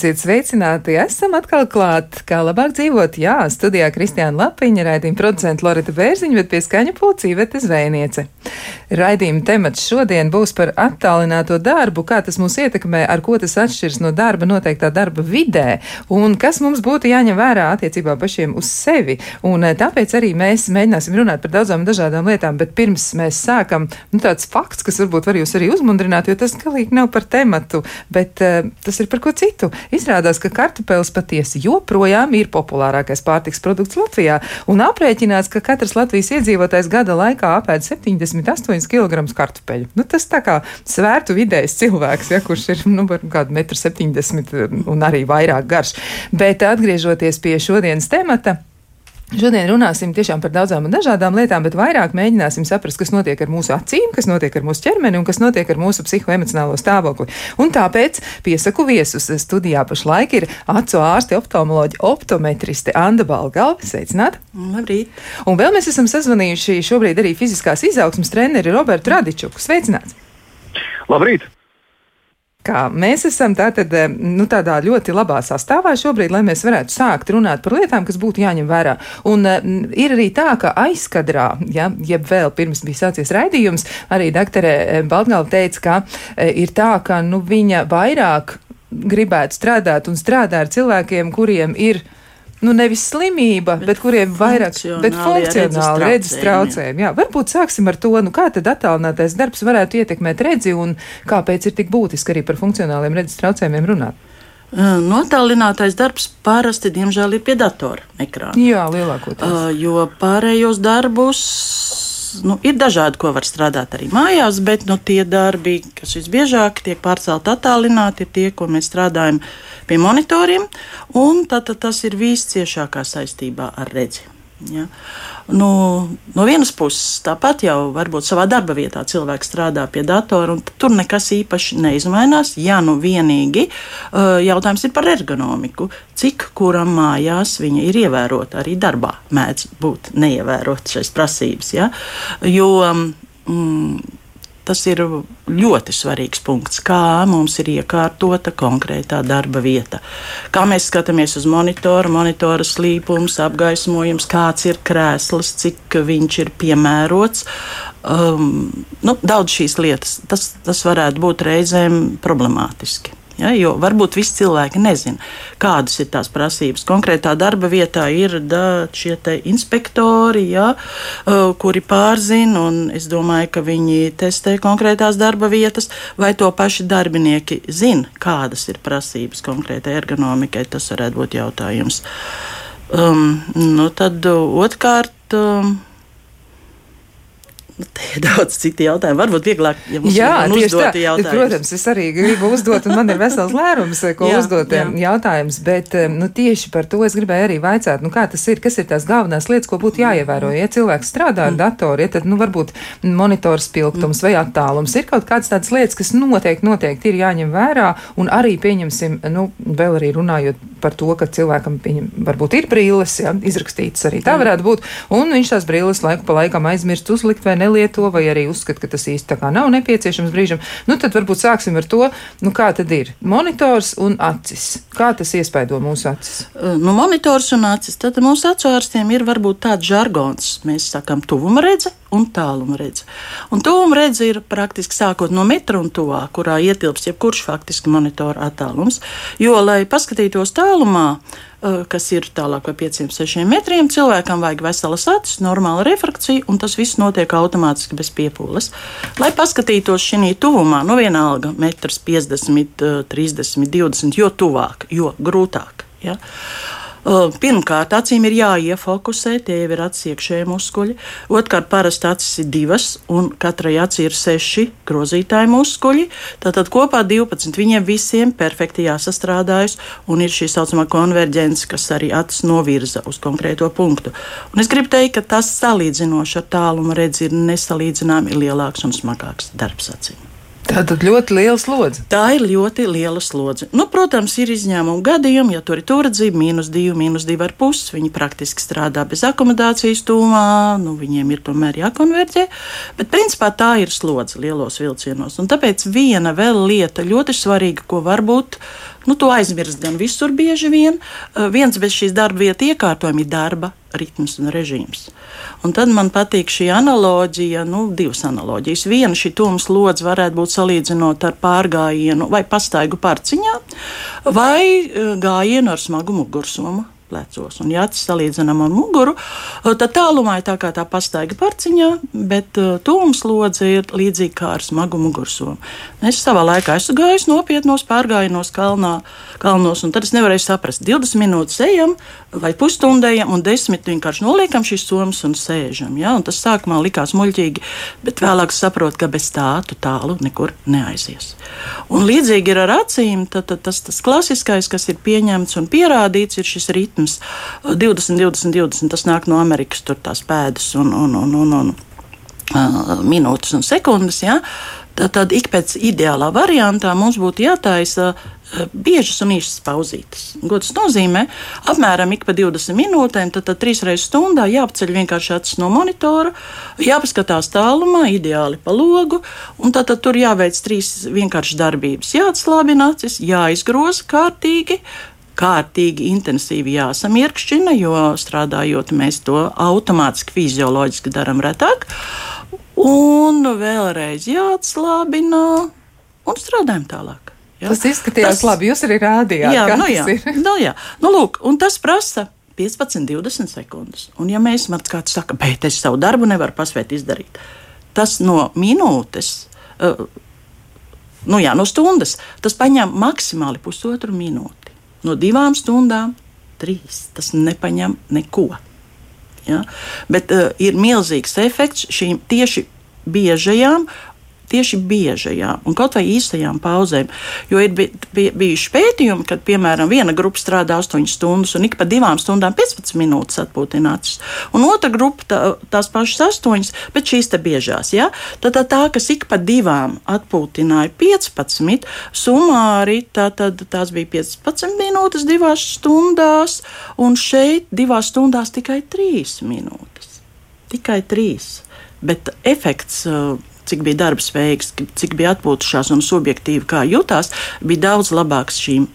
Esiet sveicināti! Esam atkal klāt, kā labāk dzīvot. Jā, studijā Kristiāna Lapiņa, raidījuma producenta Lorita Bērziņa, bet pie skaņa pulcī Vete Zvejniece. Raidījuma temats šodien būs par attālināto darbu, kā tas mūs ietekmē, ar ko tas atšķirs no darba noteiktā darba vidē, un kas mums būtu jāņem vērā attiecībā pašiem uz sevi. Un eh, tāpēc arī mēs mēģināsim runāt par daudzām dažādām lietām, bet pirms mēs sākam, nu tāds fakts, kas varbūt var jūs arī uzmundrināt, jo tas galīgi nav par tematu, bet uh, tas ir par ko citu. Izrādās, ka kartupeļs patiesi joprojām ir populārākais pārtiks produkts Latvijā, un aprēķināts, ka katrs Latvijas iedzīvotājs gada laikā apēd 78 kg kartupeļu. Nu, tas tā kā svērtu vidējs cilvēks, ja, kurš ir nu, kādu 1,70 m un arī vairāk garš. Bet atgriežoties pie šodienas temata. Šodien runāsim tiešām par daudzām un dažādām lietām, bet vairāk mēģināsim saprast, kas notiek ar mūsu acīm, kas notiek ar mūsu ķermeni un kas notiek ar mūsu psihoemocionālo stāvokli. Un tāpēc piesaku viesus studijā pašlaik ir acu ārsti, optomoloģi, optometriste Anda Balgalva. Sveicināti! Labrīt! Un vēl mēs esam sazvanījuši šobrīd arī fiziskās izaugsmas treneri Robertu Radičuku. Sveicināts! Labrīt! Kā mēs esam tātad, nu, tādā ļoti labā sastāvā šobrīd, lai mēs varētu sākt runāt par lietām, kas būtu jāņem vērā. Un uh, ir arī tā, ka aizkadrā, ja, jeb vēl pirms bija sācies raidījums, arī doktorē Baltgalva teica, ka ir tā, ka nu, viņa vairāk gribētu strādāt un strādā ar cilvēkiem, kuriem ir nu, nevis slimība, bet, bet kuriem vairāk bet funkcionāli redzes traucējumi. Jā, varbūt sāksim ar to, nu, kā tad attālinātais darbs varētu ietekmēt redzi un kāpēc ir tik būtiski arī par funkcionāliem redzes traucējumiem runāt. Notālinātais darbs parasti, diemžēl, ir pie datora ekrāna. Jā, lielākoties. Jo pārējos darbus nu, ir dažādi, ko var strādāt arī mājās, bet nu, tie darbi, kas visbiežāk tiek pārcelt attālināti, ir tie, ko mēs strādājam pie monitoriem, un tad, tad tas ir visciešākā saistībā ar redzi. Ja? Nu, no vienas puses, tāpat jau varbūt savā darba vietā cilvēks strādā pie datora, un tur nekas īpaši neizmainās. Ja nu vienīgi uh, jautājums ir par ergonomiku, cik kuram mājās viņa ir ievērota arī darbā, mēdz būt neievērot šīs prasības. Ja? Jo, mm, Tas ir ļoti svarīgs punkts, kā mums ir iekārtota konkrētā darba vieta. Kā mēs skatāmies uz monitoru, monitora slīpums, apgaismojums, kāds ir krēsls, cik viņš ir piemērots. Um, nu, daudz šīs lietas, tas, tas varētu būt reizēm problemātiski. Ja, jo varbūt visi cilvēki nezina, kādas ir tās prasības. Konkrētā darba vietā ir da, šie inspektori, ja, kuri pārzina, un es domāju, ka viņi testē konkrētās darba vietas, vai to paši darbinieki zina, kādas ir prasības konkrētai ergonomikai. Tas varētu būt jautājums. Um, nu tad otrkārt. Um, Nu, te ir daudz citu jautājumu. Varbūt vieglāk, ja mums Jā, ir uzdoti jautājumi. Protams, es arī gribu uzdot, un man ir vesels lērums, ko jā, uzdot jā. jautājums, bet nu, tieši par to es gribēju arī vaicāt, nu, kā tas ir, kas ir tās galvenās lietas, ko būtu jāievēro. Ja cilvēks strādā ar mm. datoru, ja, tad, nu, varbūt monitors pilgtums mm. vai attālums ir kaut kādas tādas lietas, kas noteikti, noteikti ir jāņem vērā, un arī pieņemsim, nu, vēl arī runājot par to, ka cilvēkam pieņem, varbūt ir brīles, ja, izrakstītas arī tā varētu būt, un viņš tās brīles laiku pa laikam aizmirst uzlikt vai ne nelieto, vai arī uzskata, ka tas īsti tā kā nav nepieciešams brīžam, nu tad varbūt sāksim ar to, nu kā tad ir monitors un acis. Kā tas iespaido mūsu acis? Nu, monitors un acis. Tad mūsu acu ārstiem ir varbūt tāds žargons. Mēs sakām tuvuma redze un tāluma redze. Un tuvuma redze ir praktiski sākot no metra un tuvā, kurā ietilpst jebkurš faktiski monitora attālums. Jo, lai paskatītos tālumā, Eh, kas ir tālāk par 5-6 metriem. Cilvēkam vajag veselas acis, normāla refrakcija, un tas viss notiek automātiski bez piepūles. Lai paskatītos šī tuvumā, nu vienalga, metrs 50, 30, 20, jo tuvāk, jo grūtāk. Ja? Pirmkārt, acīm ir jāiefokusē, tie jau ir atsiekšēji muskuļi. Otrkārt, parasti acis ir divas, un katrai acī ir seši grozītāji muskuļi. Tātad kopā 12. Viņiem visiem perfekti jāsastrādājas, un ir šī saucamā konverģence, kas arī acis novirza uz konkrēto punktu. Un es gribu teikt, ka tas salīdzinoši ar tālumu redzi ir nesalīdzināmi lielāks un smagāks darbs acīm. Tā tad ļoti liela slodze. Tā ir ļoti liela slodze. Nu, protams, ir izņēmuma gadījumi, ja tur ir turadzība, mīnus 2, mīnus 2,5. Viņi praktiski strādā bez akomodācijas tūmā, nu, viņiem ir tomēr jākonverģē. Bet principā tā ir slodze lielos vilcienos. Un tāpēc viena vēl lieta ļoti svarīga, ko varbūt nu, to aizmirst gan visur bieži vien. Uh, viens bez šīs darba vietas iekārtojuma ir darba ritms un režīms. Un tad man patīk šī analoģija, nu, divas analoģijas. Viena šī tūmas lodze varētu būt salīdzinot ar pārgājienu vai pastaigu parciņā, vai uh, gājienu ar smagu mugursomu plecos. Un, ja tas salīdzinām ar muguru, uh, tad tālumā ir tā kā tā pastaiga parciņā, bet uh, tūmas lodze ir līdzīga kā ar smagu mugursomu. Es savā laikā esmu gājis nopietnos pārgājienos kalnā, kalnos, un tad es nevarēju saprast, 20 minūtes ejam vai pusstundējam, un 10 vienkārši noliekam šīs somas un sēžam. Ja? Un tas sākumā likās muļķīgi, bet vēlāk saprotu, ka bez tā tu tālu nekur neaizies. Un līdzīgi ir ar acīm, tad, tad tas, tas klasiskais, kas ir pieņemts un pierādīts, ir šis ritms ritms. 20, 20, 20 tas nāk no Amerikas, tur tās pēdas un, un, un, un, un uh, minūtes un sekundes. Ja? Tad, ik pēc ideālā variantā mums būtu jātaisa biežas un īsas pauzītes. Tas nozīmē? Apmēram ik pa 20 minūtēm, tad, tad trīs reizes stundā jāapceļ vienkārši acis no monitora, jāpaskatās tālumā, ideāli pa logu, un tad, tad tur jāveic trīs vienkāršas darbības. Jāatslābina acis, jāizgroza kārtīgi, kārtīgi intensīvi jāsamirkšķina, jo strādājot mēs to automātiski, fizioloģiski darām retāk. Un vēlreiz jāatslābina un strādājam tālāk. Ja? Tas izskatījās tas, labi. Jūs arī rādījāt, jā, nu, jā, nu, jā. Nu, lūk, un tas prasa 15, 20 sekundes. Un, ja mēs man kāds saka, bet es savu darbu nevaru paspēt izdarīt, tas no minūtes. Uh, Nu jā, no stundas tas paņem maksimāli pusotru minūti. No divām stundām trīs. Tas nepaņem neko. Ja? Bet uh, ir milzīgs efekts šīm tieši biežajām tieši biežajām un kaut vai īstajām pauzēm. Jo ir bijuši pētījumi, kad, piemēram, viena grupa strādā 8 stundas un ik pa divām stundām 15 minūtes atpūtināts, un otra grupa tā, tās pašas 8, bet šīs te biežās. Ja? Tad tā, tā, kas ik pa divām atpūtināja 15, sumāri tā, tad, tās bija 15 minūtes divās stundās, un šeit divās stundās tikai 3 minūtes. Tikai 3. Bet efekts uh, cik bija darbs veiks, cik bija atpūtušās un subjektīvi kā jutās, bija daudz labāks šīm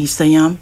īsajām,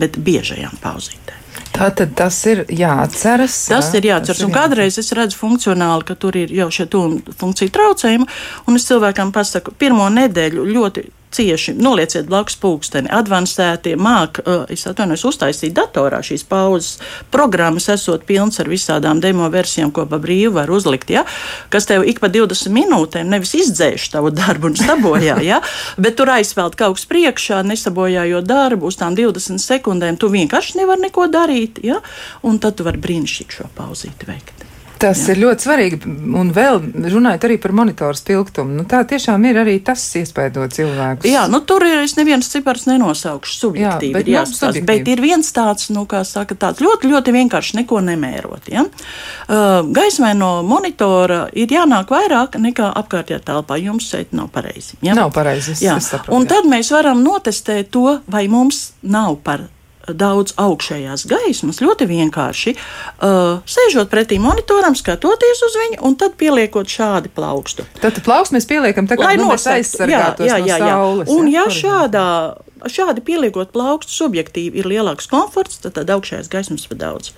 bet biežajām pauzītēm. Tā tad tas ir jāatceras. Tas jā, ir jāatceras. Tas ir un kādreiz es redzu funkcionāli, ka tur ir jau šie funkciju traucējumi, un es cilvēkam pasaku, pirmo nedēļu ļoti cieši nolieciet blakus pulksteni. Advancētie māk, es atvainojos, uztaisīt datorā šīs pauzes. Programmas esot pilns ar visādām demo versijām, ko pa brīvu var uzlikt, ja? kas tev ik pa 20 minūtēm nevis izdzēš tavu darbu un sabojā, ja? bet tur aizpeld kaut kas priekšā, nesabojājot darbu uz tām 20 sekundēm. Tu vienkārši nevari neko darīt, ja? un tad tu vari brīnišķīgi šo pauzīti veikt. Tas Jā. ir ļoti svarīgi. Un vēl runājot arī par monitoru spilgtumu. Nu, tā tiešām ir arī tas iespējot cilvēkus. Jā, nu, tur ir es neviens cipars nenosaukšu subjektīvi. Jā, bet, ir nu, subjektīvi. bet ir viens tāds, nu, kā saka, tāds ļoti, ļoti vienkārši neko nemērot. Ja? Uh, gaismai no monitora ir jānāk vairāk nekā apkārtējā telpā. Jums šeit nav pareizi. Ja? Nav pareizi. Jā, saprotu, un jā. tad mēs varam notestēt to, vai mums nav par daudz augšējās gaismas, ļoti vienkārši uh, sēžot pretī monitoram, skatoties uz viņu un tad pieliekot šādi plaukstu. Tad plaukstu mēs pieliekam tā kā nu, aizsargātos jā, jā, jā, no saules. Un ja, ja šādā, šādi pieliekot plaukstu subjektīvi ir lielāks komforts, tad, tad augšējās gaismas pa daudz.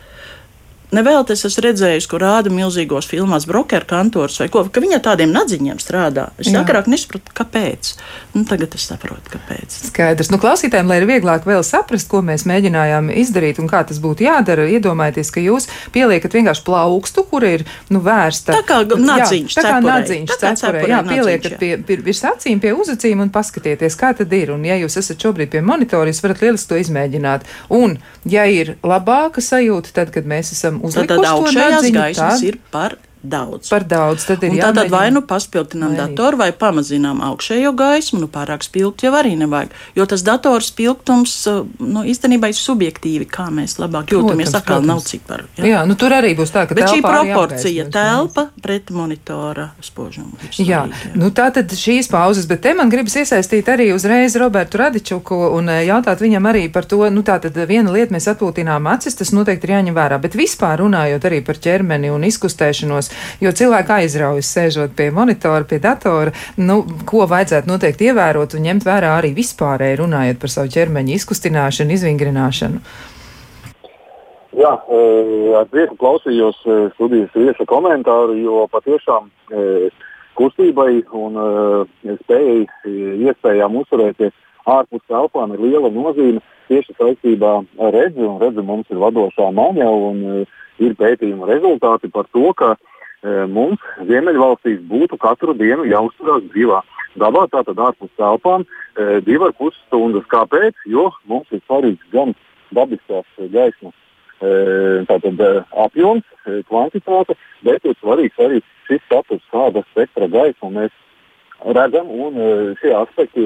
Nevēl es esmu redzējis, kur rāda milzīgos filmās brokeru kantors vai ko, ka viņa tādiem nadziņiem strādā. Es Jā. agrāk nesapratu, kāpēc. Nu, tagad es saprotu, kāpēc. Skaidrs. Nu, klausītājiem, lai ir vieglāk vēl saprast, ko mēs mēģinājām izdarīt un kā tas būtu jādara, iedomājieties, ka jūs pieliekat vienkārši plaukstu, kur ir nu, vērsta. Tā kā nadziņš, jā, tā kā nadziņš, cepurē. Jā, pieliekat pie, pie, virs acīm, pie uzacīm un paskatieties, kā tad ir. Un, ja jūs esat šobrīd pie monitora, jūs varat lieliski to izmēģināt. Un, ja ir labāka sajūta, tad, kad mēs esam uzlikuši tad, tad augšējās gaismas tad... ir par daudz. Par daudz. Tad ir jāmēģina. Tātad vai nu paspildinām mainīt. datoru vai pamazinām augšējo gaismu, nu pārāk spilgt jau arī nevajag. Jo tas dators spilgtums, nu, īstenībā ir subjektīvi, kā mēs labāk jūtamies. Protams, atkal protams. nav ciparu. Jā? jā, nu tur arī būs tā, ka Bet šī proporcija telpa pret monitora spožumu. Jā, jā. Nu, tā tad šīs pauzes, bet te man gribas iesaistīt arī uzreiz Robertu Radičuku un e, jautāt viņam arī par to, nu tā tad viena lieta mēs atpūtinām acis, tas noteikti ir jāņem vērā, bet vispār runājot arī par ķermeni un izkustēšanos, jo cilvēki aizraujas sēžot pie monitora, pie datora, nu, ko vajadzētu noteikti ievērot un ņemt vērā arī vispārēji runājot par savu ķermeņa izkustināšanu, izvingrināšanu. Jā, e, ar prieku klausījos e, studijas viesa komentāru, jo patiešām kustībai un spējai, iespējām uzturēties ārpus telpām ir liela nozīme tieši saistībā ar redzi. Redzi mums ir vadošā maņa un ir pētījuma rezultāti par to, ka E, mums Ziemeļvalstīs būtu katru dienu jāuzturās brīvā dabā, tātad ārpus telpām, e, divas pus stundas. Kāpēc? Jo mums ir svarīgs gan dabiskās gaismas e, tātad, apjoms, kvantitāte, bet ir svarīgs arī šis status, kāda spektra gaismu mēs redzam, šie aspekti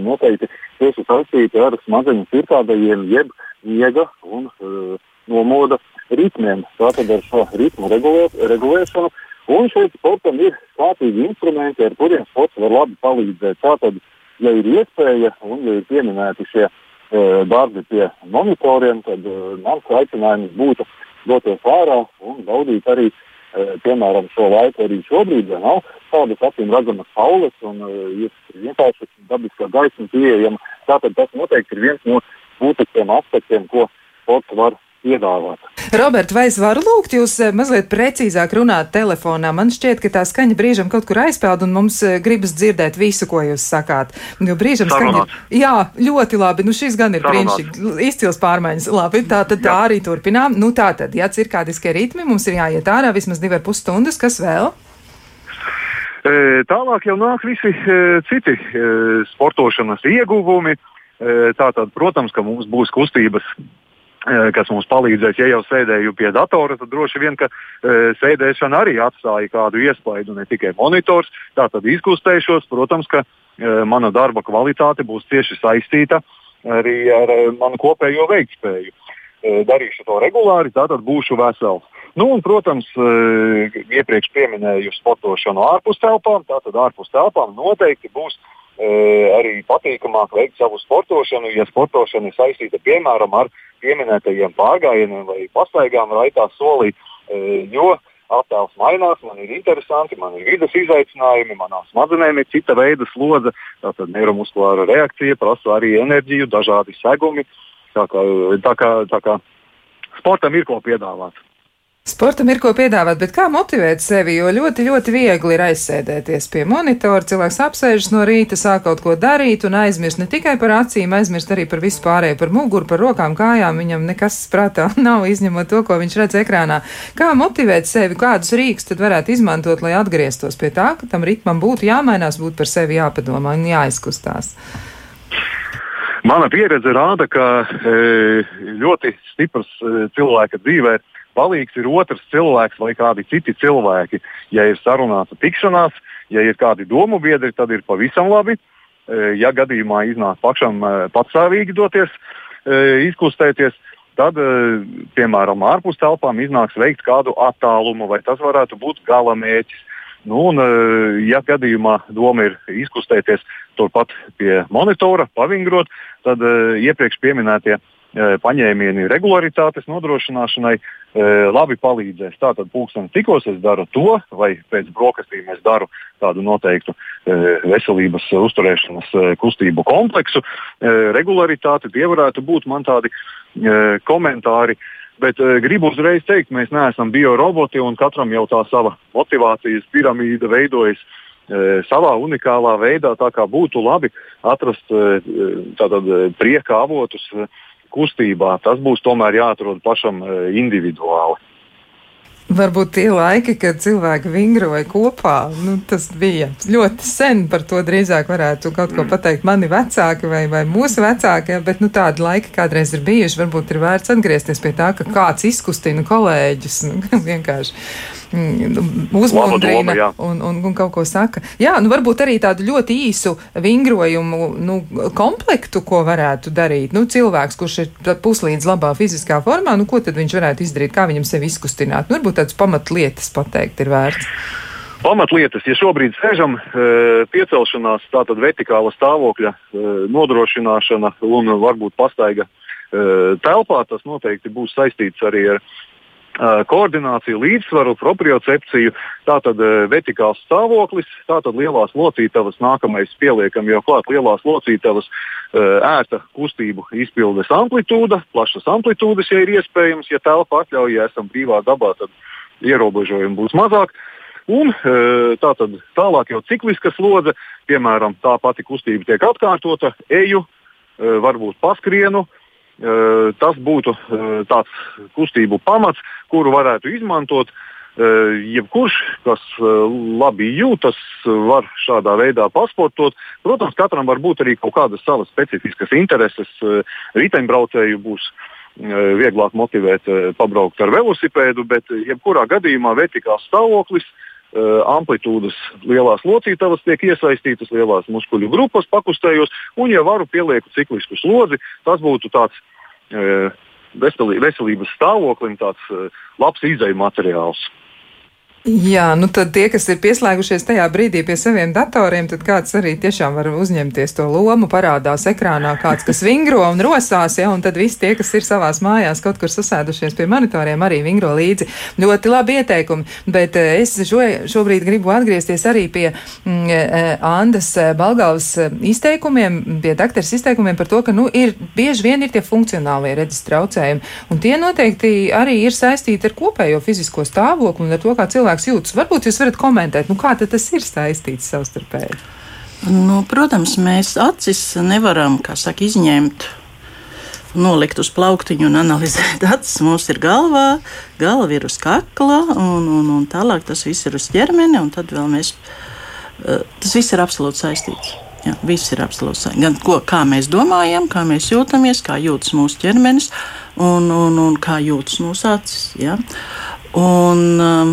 noteikti tieši saistīti ar smadzeņu cirkādajiem, jeb miega un nomoda ritmiem, tātad ar šo ritmu regulē, regulēšanu. Un šeit sportam ir kārtīgi instrumenti, ar kuriem sports var labi palīdzēt. Tātad, ja ir iespēja un ja ir pieminēti šie e, darbi pie monitoriem, tad e, mans aicinājums būtu doties ārā un baudīt arī, e, piemēram, šo laiku arī šobrīd, ja nav tādas acīm redzamas saules un e, ir vienkārši dabiskā gaisma pieejama. Tātad tas noteikti ir viens no būtiskiem aspektiem, ko sports var piedāvāt. Robert, vai es varu lūgt jūs eh, mazliet precīzāk runāt telefonā? Man šķiet, ka tā skaņa brīžam kaut kur aizpeld un mums eh, gribas dzirdēt visu, ko jūs sakāt. Jo brīžam skaņa. Jā, ļoti labi. Nu, šis gan ir brīnišķīgi. Izcils pārmaiņas. Labi, tā tad tā arī turpinām. Nu, tā tad, ja cirkādiskie ritmi, mums ir jāiet ārā vismaz divi ar pus stundas. Kas vēl? E, tālāk jau nāk visi e, citi e, sportošanas ieguvumi. Tātad, protams, ka mums būs kustības kas mums palīdzēs. Ja jau sēdēju pie datora, tad droši vien, ka e, sēdēšana arī atstāja kādu iespaidu, ne tikai monitors. Tā tad izkustēšos, protams, ka e, mana darba kvalitāte būs cieši saistīta arī ar e, manu kopējo veiktspēju. E, darīšu to regulāri, tātad būšu vesels. Nu, un, protams, e, iepriekš minēju sportošanu ārpus telpām. Tātad ārpus telpām noteikti būs arī patīkamāk veikt savu sportošanu, ja sportošana ir saistīta piemēram ar pieminētajiem pārgājieniem vai pastaigām raitā solī, jo attēls mainās, man ir interesanti, man ir vidas izaicinājumi, manām smadzenēm ir cita veida slodze, tātad neiromuskulāra reakcija prasa arī enerģiju, dažādi segumi. Tā kā, tā kā, tā kā sportam ir ko piedāvāt. Sportam ir ko piedāvāt, bet kā motivēt sevi? Jo ļoti, ļoti viegli ir aizsēdēties pie monitora. Cilvēks apsēžas no rīta, sāk kaut ko darīt un aizmirst ne tikai par acīm, aizmirst arī par visu pārējo, par muguru, par rokām, kājām. Viņam nekas prātā nav, izņemot to, ko viņš redz ekrānā. Kā motivēt sevi, kādus rīks tad varētu izmantot, lai atgrieztos pie tā, ka tam ritmam būtu jāmainās, būtu par sevi jāpadomā un jāizkustās? Mana pieredze rāda, ka e, ļoti stiprs e, cilvēka dzīvē palīgs ir otrs cilvēks vai kādi citi cilvēki. Ja ir sarunāta tikšanās, ja ir kādi domu biedri, tad ir pavisam labi. E, ja gadījumā iznāk pašam e, patstāvīgi doties, e, izkustēties, tad, piemēram, ārpus telpām iznāks veikt kādu attālumu, vai tas varētu būt gala mērķis. Nu, un, ja gadījumā doma ir izkustēties turpat pie monitora, pavingrot, tad iepriekš minētie paņēmieni regularitātes nodrošināšanai labi palīdzēs. Tātad pulkstenis tikos es daru to, vai pēc brokastīm es daru tādu noteiktu veselības uzturēšanas kustību kompleksu. Regularitāte tie varētu būt man tādi komentāri. Bet gribu uzreiz teikt, mēs neesam bioroboti un katram jau tā sava motivācijas piramīda veidojas savā unikālā veidā. Tā kā būtu labi atrast tātad, prieka avotus kustībā. Tas būs tomēr jāatrod pašam e, individuāli. Varbūt tie laiki, kad cilvēki vingroja kopā, nu, tas bija ļoti sen. Par to drīzāk varētu kaut ko pateikt mani vecāki vai, vai mūsu vecāki, bet nu, tādi laiki kādreiz ir bijuši. Varbūt ir vērts atgriezties pie tā, ka kāds izkustina kolēģus. Nu, vienkārši mm, uzmundrina doma, un, un, un kaut ko saka. Jā, nu varbūt arī tādu ļoti īsu vingrojumu nu, komplektu, ko varētu darīt. Nu, cilvēks, kurš ir puslīdz labā fiziskā formā, nu, ko tad viņš varētu izdarīt, kā viņam sevi izkustināt? Nu, varbūt tādas pamatlietas pateikt ir vērts. Pamatlietas, ja šobrīd sēžam, e, piecelšanās, tātad vertikāla stāvokļa e, nodrošināšana un varbūt pastaiga e, telpā, tas noteikti būs saistīts arī ar koordināciju, līdzsvaru, propriocepciju. Tātad vertikāls stāvoklis, tātad lielās locītavas, nākamais pieliekam jau klāt lielās locītavas, ērta kustību izpildes amplitūda, plašas amplitūdas, ja ir iespējams, ja telpa atļauj, ja esam brīvā dabā, tad ierobežojumi būs mazāk. Un tātad tālāk jau cikliska slodze, piemēram, tā pati kustība tiek atkārtota, eju, varbūt paskrienu, tas būtu tāds kustību pamats, kuru varētu izmantot. Jebkurš, kas labi jūtas, var šādā veidā pasportot. Protams, katram var būt arī kaut kādas savas specifiskas intereses. Riteņbraucēju būs vieglāk motivēt pabraukt ar velosipēdu, bet jebkurā gadījumā vertikāls stāvoklis amplitūdas lielās locītavas tiek iesaistītas, lielās muskuļu grupas pakustējos, un, ja varu, pielieku ciklisku slodzi, tas būtu tāds veselības stāvoklim tāds labs izēju materiāls. Jā, nu tad tie, kas ir pieslēgušies tajā brīdī pie saviem datoriem, tad kāds arī tiešām var uzņemties to lomu, parādās ekrānā kāds, kas vingro un rosās, ja, un tad visi tie, kas ir savās mājās kaut kur sasēdušies pie monitoriem, arī vingro līdzi. Ļoti labi ieteikumi, bet eh, es šo, šobrīd gribu atgriezties arī pie mm, eh, Andas eh, Balgavas izteikumiem, pie dakteres izteikumiem par to, ka, nu, ir bieži vien ir tie funkcionālie redzes traucējumi, un tie noteikti arī ir saistīti ar kopējo fizisko stāvokli un ar to, kā cilvēks cilvēks jūtas. Varbūt jūs varat komentēt, nu, kā tas ir saistīts savstarpēji. Nu, protams, mēs acis nevaram saka, izņemt nolikt uz plauktiņu un analizēt acis. Mums ir galvā, galva ir uz kakla, un, un, un tālāk tas viss ir uz ķermeni, un tad vēl mēs. Eh, tas viss ir absolūti saistīts. Jā, viss ir absolūti saistīts. Gan ko, kā mēs domājam, kā mēs jūtamies, kā jūtas mūsu ķermenis un, un, un kā jūtas mūsu acis. Jā. Un, um,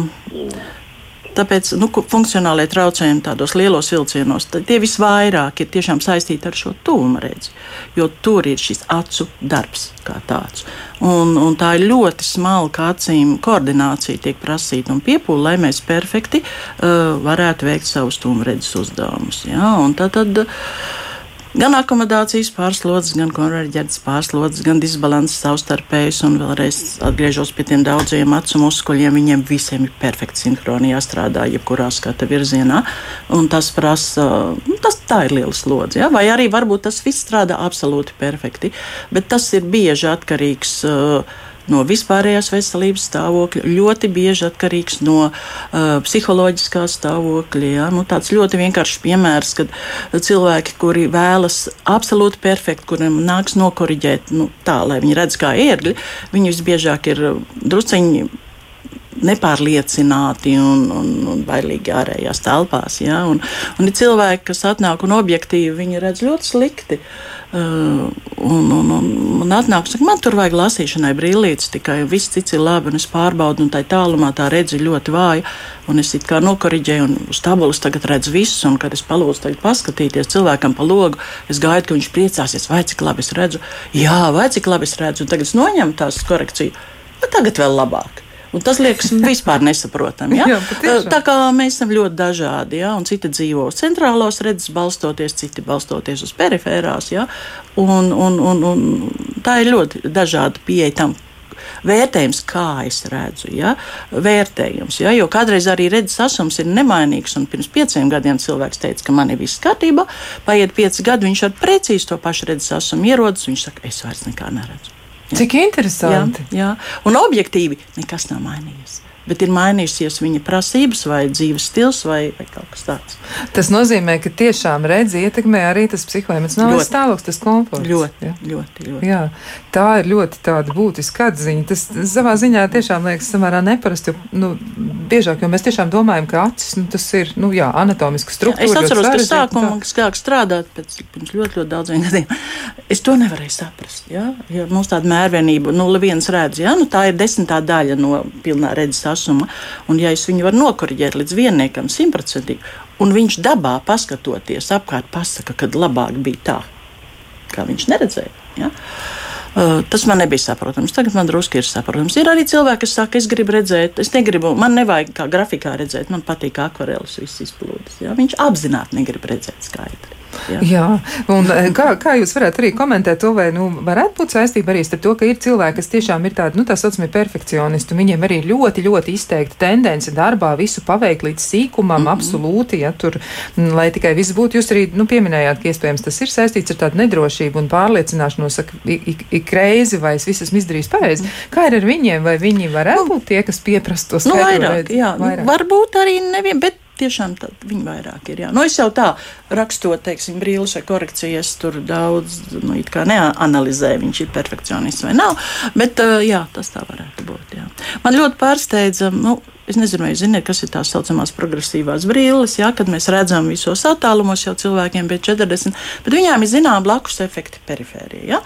Tāpēc nu, funkcionālie traucējumi tādos lielos vilcienos, tie visvairāk ir tiešām saistīti ar šo tuvuma redzi. Jo tur ir šis acu darbs kā tāds. Un, un tā ir ļoti smalka acīm koordinācija, tiek prasīta un piepūle, lai mēs perfekti uh, varētu veikt savus tuvuma redzes uzdevumus. Ja? Un tad, tad, uh, Gan akomodācijas pārslodzes, gan konverģētas pārslodzes, gan disbalanss savstarpējas, un vēlreiz atgriežos pie tiem daudziem acu muskuļiem. Viņiem visiem ir perfekti sinhronijā strādā, jebkurā skata virzienā. Un tas prasa, nu, tas tā ir liela slodze. Ja? Vai arī varbūt tas viss strādā absolūti perfekti, bet tas ir bieži atkarīgs uh, no vispārējās veselības stāvokļa, ļoti bieži atkarīgs no uh, psiholoģiskā stāvokļa. Ja? Nu, tāds ļoti vienkāršs piemērs, kad cilvēki, kuri vēlas absolūti perfekti, kuriem nāks nokoriģēt nu, tā, lai viņi redz kā ērgļi, viņi visbiežāk ir drusciņi nepārliecināti un, un, un bailīgi ārējās telpās. Ja? Un, un ir cilvēki, kas atnāk un objektīvi viņi redz ļoti slikti. Uh, un, un, un man atnāk, saka, man tur vajag lasīšanai brīvlītes, tikai viss cits ir labi, un es pārbaudu, un tā tālumā tā redzi ļoti vāja. Un es it kā nokoriģēju, un uz tabulas tagad redzu visu, un kad es palūdzu paskatīties cilvēkam pa logu, es gaidu, ka viņš priecāsies, vai cik labi es redzu. Jā, vai cik labi es redzu, un tagad es noņemu tās korekciju. Nu, tagad vēl labāk. Un tas liekas vispār nesaprotami. Ja? Jā, tā kā mēs esam ļoti dažādi, ja? un citi dzīvo centrālās redzes, balstoties, citi balstoties uz perifērās. Ja? Un, un, un, un tā ir ļoti dažāda pieeja tam, vērtējums, kā es redzu, ja? vērtējums. Ja? Jo kādreiz arī redzes asums ir nemainīgs, un pirms pieciem gadiem cilvēks teica, ka man ir viss kārtībā. Paiet pieci gadi, viņš ar precīzi to pašu redzes asumu ierodas, viņš saka, es vairs nekā neredzu. Cik interesanti. Jā, jā. Un objektīvi nekas nav mainījies. Bet ir mainījusies viņa prasības, vai dzīves stils, vai, vai kaut kas tāds. Tas nozīmē, ka tiešām redzi ietekmē arī tas psihoemocionālais stāvoklis, tas komforts. Ļoti, ja? ļoti, ļoti. Jā, tā ir ļoti tāda būtiska atziņa. Tas savā ziņā tiešām liekas samērā neparasti, jo, nu, biežāk, jo mēs tiešām domājam, ka acis, nu, tas ir, nu, jā, anatomiska struktūra. Jā, es atceros, ka sākumā, kad sāk strādāt pēc, pirms ļoti, ļoti daudziem gadiem, es to nevarēju saprast, jā, ja mums tāda mērvienība, nu, viens redz, jā, nu, tā ir desmitā daļa no pilnā redzes asuma, un ja es viņu varu nokoriģēt līdz vienniekam simtprocentīgi, un viņš dabā paskatoties apkārt pasaka, kad labāk bija tā, kā viņš neredzēja. Uh, tas man nebija saprotams. Tagad man drusku ir saprotams. Ir arī cilvēki, kas saka, es gribu redzēt, es negribu, man nevajag kā grafikā redzēt, man patīk akvareles, viss izplūdes. Ja? Viņš apzināti negrib redzēt skaidri. Jā, jā. un eh, kā, kā jūs varētu arī komentēt to, vai nu, varētu būt saistība arī ar to, ka ir cilvēki, kas tiešām ir tādi, nu, tā saucamie perfekcionisti, un viņiem arī ļoti, ļoti izteikti tendence darbā visu paveikt līdz sīkumam, mm -hmm. absolūti, ja tur, lai tikai viss būtu. Jūs arī, nu, pieminējāt, ka iespējams tas ir saistīts ar tādu nedrošību un pārliecināšanos, ka ik, ik reizi vai es visu esmu izdarījis pareizi. Mm -hmm. Kā ir ar viņiem, vai viņi varētu nu, būt tie, kas pieprasa to skaidru? Nu, vairāk, jā, vairāk. varbūt arī nevien, bet tiešām viņi vairāk ir. Jā. Nu, es jau tā rakstot, teiksim, brīvs vai korekcijas, tur daudz nu, neanalizēju, viņš ir perfekcionists vai nav. Bet jā, tas tā varētu būt. Jā. Man ļoti pārsteidza. Nu, Es nezinu, vai zināt, kas ir tās saucamās progresīvās brilles, ja, kad mēs redzam visos attālumos jau cilvēkiem pie 40, bet viņām ir zinām blakus efekti perifērijā. Ja.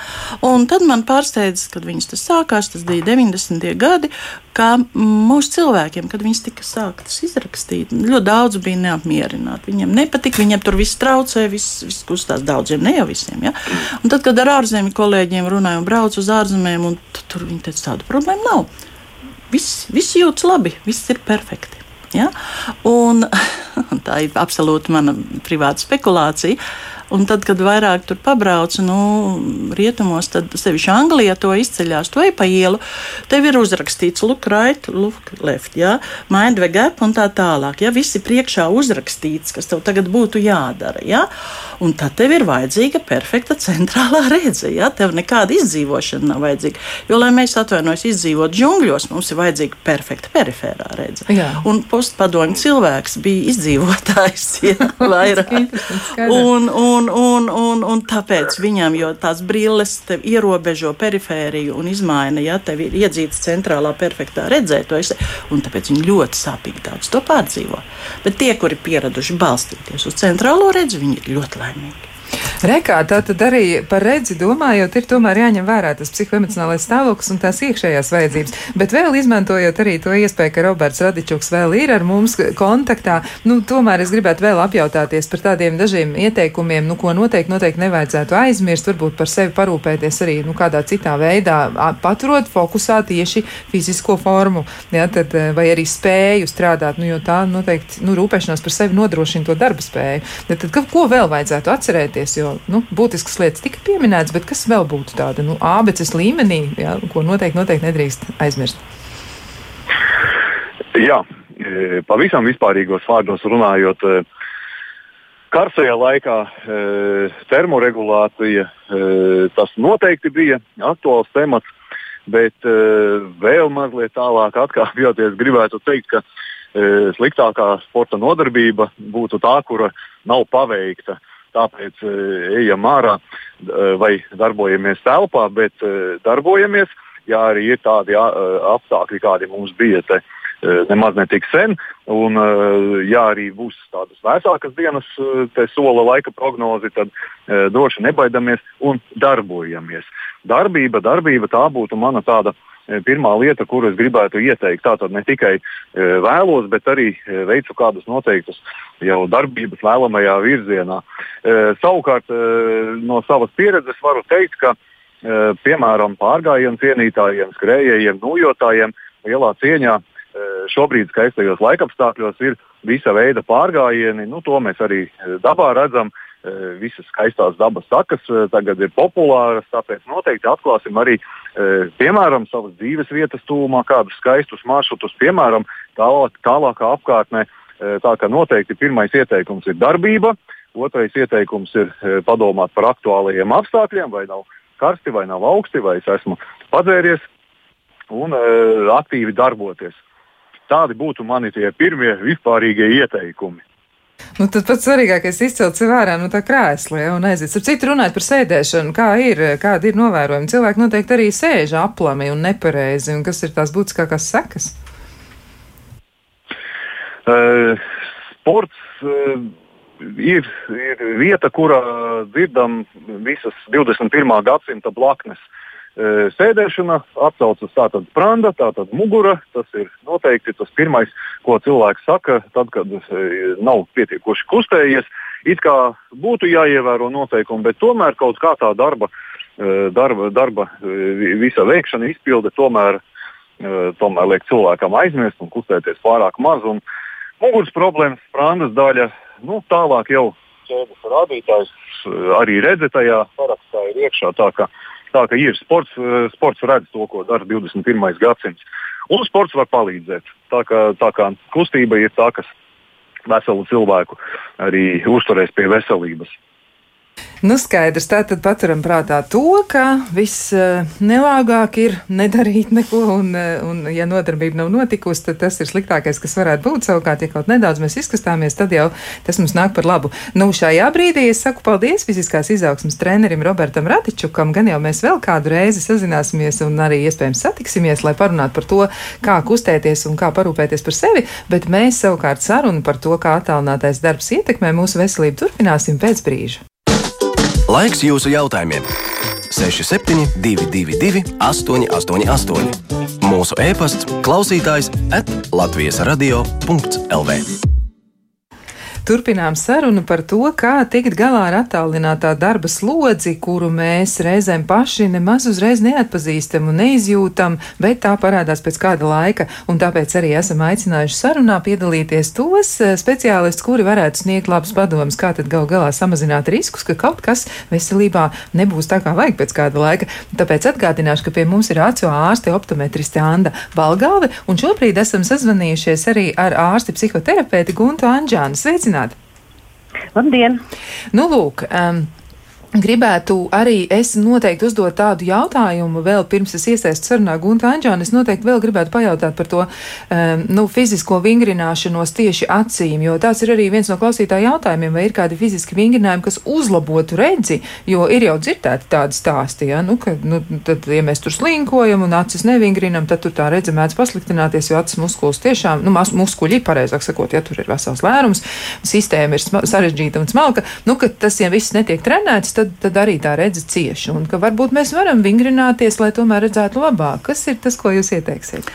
Un tad man pārsteidz, kad viņas tas sākās, tas bija 90. gadi, kā mūsu cilvēkiem, kad viņas tika sāktas izrakstīt, ļoti daudz bija neapmierināti. Viņiem nepatika, viņiem tur viss traucē, viss, viss kustās daudziem, ne jau visiem. Ja. Un tad, kad ar ārzemju kolēģiem runāju un braucu uz ārzemēm, un tur viņi teica, tāda problēma nav viss, viss jūtas labi, viss ir perfekti. Ja? Un, tā ir absolūti mana privāta spekulācija. Un tad, kad vairāk tur pabrauc, nu, rietumos, tad sevišķi Anglijā to izceļās, to ej pa ielu, tev ir uzrakstīts look right, look left, ja, mind the gap un tā tālāk. Ja, visi priekšā uzrakstīts, kas tev tagad būtu jādara. Ja, un tad tev ir vajadzīga perfekta centrālā redze. Ja, tev nekāda izdzīvošana nav vajadzīga. Jo, lai mēs atvainojamies izdzīvot džungļos, mums ir vajadzīga perfekta perifērā redze. Jā. Un postpadoņu cilvēks bija izdzīvotājs. Ja, vairāk. un, un, Un, un, un, un tāpēc viņam, jo tās brilles tev ierobežo perifēriju un izmaina, ja tev ir iedzīts centrālā perfektā redzētojas, un tāpēc viņi ļoti sāpīgi daudz to pārdzīvo. Bet tie, kuri pieraduši balstīties uz centrālo redzi, viņi ir ļoti laimīgi. Rekā, tā tad arī par redzi domājot, ir tomēr jāņem vērā tas psihoemocionālais stāvoklis un tās iekšējās vajadzības. Bet vēl izmantojot arī to iespēju, ka Roberts Radičuks vēl ir ar mums kontaktā, nu, tomēr es gribētu vēl apjautāties par tādiem dažiem ieteikumiem, nu, ko noteikti, noteikti nevajadzētu aizmirst, varbūt par sevi parūpēties arī, nu, kādā citā veidā, paturot fokusā tieši fizisko formu, ja, tad, eh, vai arī spēju strādāt, nu, jo tā noteikti, nu, rūpēšanās par sevi nodrošina to darba spēju. Tad, tad ko vēl vajadzētu atcerēties? Jo nu, būtiskas lietas tika pieminētas, bet kas vēl būtu tāda nu, ābeces līmenī, jā, ko noteikti, noteikti nedrīkst aizmirst? Jā, e, pavisam vispārīgos vārdos runājot, e, karstajā laikā e, termoregulācija tas noteikti bija aktuāls temats, bet vēl mazliet tālāk atkāpjoties, gribētu teikt, ka sliktākā sporta nodarbība būtu tā, kura nav paveikta. Tāpēc e, ejam ārā e, vai darbojamies telpā, bet e, darbojamies, ja arī ir tādi apstākļi, kādi mums bija te nemaz ne tik sen. Un, ja arī būs tādas vēsākas dienas, te sola laika prognozi, tad droši nebaidamies un darbojamies. Darbība, darbība tā būtu mana tāda uh, pirmā lieta, kuru es gribētu ieteikt. Tātad ne tikai e, vēlos, bet arī e, veicu kādus noteiktus jau darbības vēlamajā virzienā. Savukārt no savas pieredzes varu teikt, ka piemēram pārgājienu cienītājiem, skrējējiem, nojotājiem lielā cieņā šobrīd skaistajos laikapstākļos ir visa veida pārgājieni. Nu, to mēs arī dabā redzam. Eh, visas skaistās dabas sakas eh, tagad ir populāras, tāpēc noteikti atklāsim arī, eh, piemēram, savas dzīves vietas tūmā kādus skaistus maršrutus, piemēram, tālāk, tālākā apkārtnē. Tā kā noteikti pirmais ieteikums ir darbība, otrais ieteikums ir padomāt par aktuālajiem apstākļiem, vai nav karsti, vai nav augsti, vai es esmu padzēries un aktīvi darboties. Tādi būtu mani tie pirmie vispārīgie ieteikumi. Nu, tad pats svarīgākais ir izcelt sev ārā no tā krēsla ja, un aiziet. Ar citu runājot par sēdēšanu, kā ir, kāda ir novērojama. Cilvēki noteikti arī sēž aplami un nepareizi, un kas ir tās būtiskākās sekas? Uh, sports uh, ir, ir vieta, kurā dzirdam visas 21. gadsimta blaknes. Uh, sēdēšana atcaucas tātad spranda, tātad mugura. Tas ir noteikti tas pirmais, ko cilvēks saka, tad, kad nav pietiekoši kustējies. It kā būtu jāievēro noteikumi, bet tomēr kaut kā tā darba, darba, darba visa veikšana, izpilde tomēr, tomēr liek cilvēkam aizmirst un kustēties pārāk maz. Un muguras problēmas, sprandas daļa, nu, tālāk jau ķēdes rādītājs arī redzētajā sarakstā ir iekšā. Tā, Tā ka ir sports, eh, sports redz to, ko dara 21. gadsimts. Un sports var palīdzēt. Tā kā, tā kā kustība ir tā, kas veselu cilvēku arī uzturēs pie veselības. Nu, skaidrs, tā tad paturam prātā to, ka visnelāgāk ir nedarīt neko, un, un ja nodarbība nav notikusi, tad tas ir sliktākais, kas varētu būt. Savukārt, ja kaut nedaudz mēs izkastāmies, tad jau tas mums nāk par labu. Nu, šajā brīdī es saku paldies fiziskās izaugsmas trenerim Robertam Ratičukam, gan jau mēs vēl kādu reizi sazināsimies un arī iespējams satiksimies, lai parunātu par to, kā kustēties un kā parūpēties par sevi, bet mēs savukārt sarunu par to, kā attālinātais darbs ietekmē mūsu veselību, turpināsim pēc brīža. Laiks jūsu jautājumiem! 6722, 888, mūsu e-pasts, klausītājs at Latvijas radio.lv. Turpinām sarunu par to, kā tikt galā ar attālinātā darba slodzi, kuru mēs reizēm paši nemaz uzreiz neatpazīstam un neizjūtam, bet tā parādās pēc kāda laika. Un tāpēc arī esam aicinājuši sarunā piedalīties tos eh, speciālistus, kuri varētu sniegt labus padomus, kā tad gal galā samazināt riskus, ka kaut kas veselībā nebūs tā, kā vajag pēc kāda laika. Tāpēc atgādināšu, ka pie mums ir acu ārste optometriste Anda Balgalve, un šobrīd esam sazvanījušies arī ar ārsti psihoterapeiti Guntu Anģānu. Sveicināti! Sveicināti! Labdien! Nu, lūk, um, Gribētu arī es noteikti uzdot tādu jautājumu, vēl pirms es iesaistu sarunā Gunta Anģāna. Es noteikti vēl gribētu pajautāt par to um, nu, fizisko vingrināšanos tieši acīm, jo tāds ir arī viens no klausītāju jautājumiem, vai ir kādi fiziski vingrinājumi, kas uzlabotu redzi, jo ir jau dzirdēti tādi stāsti, ja, nu, ka, nu, tad, ja mēs tur slinkojam un acis nevingrinam, tad tur tā redze mēdz pasliktināties, jo acis muskulis tiešām, nu, muskuļi, pareizāk sakot, ja tur ir vesels lērums, sistēma ir sarežģīta un smalka, nu, ka tas, ja viss netiek trenēts, tad, tad arī tā redze cieši. Un ka varbūt mēs varam vingrināties, lai tomēr redzētu labāk. Kas ir tas, ko jūs ieteiksiet?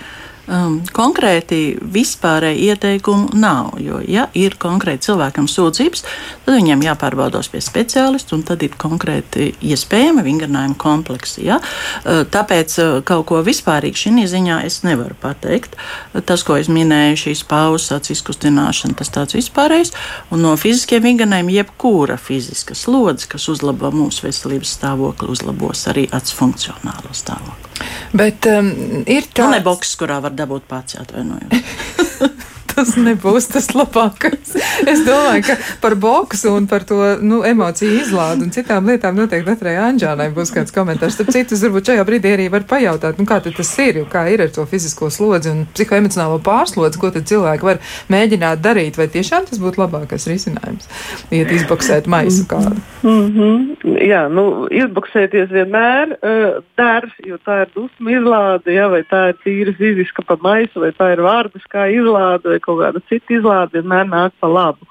Um, konkrēti vispārēji ieteikumu nav. Jo, ja ir konkrēti cilvēkam sūdzības, tad viņam jāpārbaudas pie speciālista, un tad ir konkrēti iespējami vingrinājuma kompleksi. Ja? Uh, tāpēc uh, kaut ko vispārīgi šī ziņā es nevaru pateikt. Tas, ko es minēju, šīs pauzes, izkustināšana, tas tāds vispārējs, un no fiziskiem vingrinājumiem jebkura fiziska slodze, kas uzlabo mūsu veselības stāvokli, uzlabos arī acu funkcionālo stāvokli. Bet um, ir tā. Nu, ne boks, kurā var dabūt pats atvainojumu. tas nebūs tas labākais. Es domāju, ka par boksu un par to nu, emociju izlādi un citām lietām noteikti Latvijai Anģānai būs kāds komentārs. Starp citu, varbūt šajā brīdī arī var pajautāt, nu, kā tas ir, kā ir ar to fizisko slodzi un psihoemocionālo pārslodzi, ko tad cilvēki var mēģināt darīt, vai tiešām tas būtu labākais risinājums, iet izboksēt maisu kādu. Mm -hmm. Jā, nu, izboksēties vienmēr uh, dar, jo tā ir dusmu izlāde, ja, vai tā ir tīra fiziska pa maisu, vai tā ir vārdiskā izlāde, vai kaut kāda cita izlāde vienmēr nāk pa labu.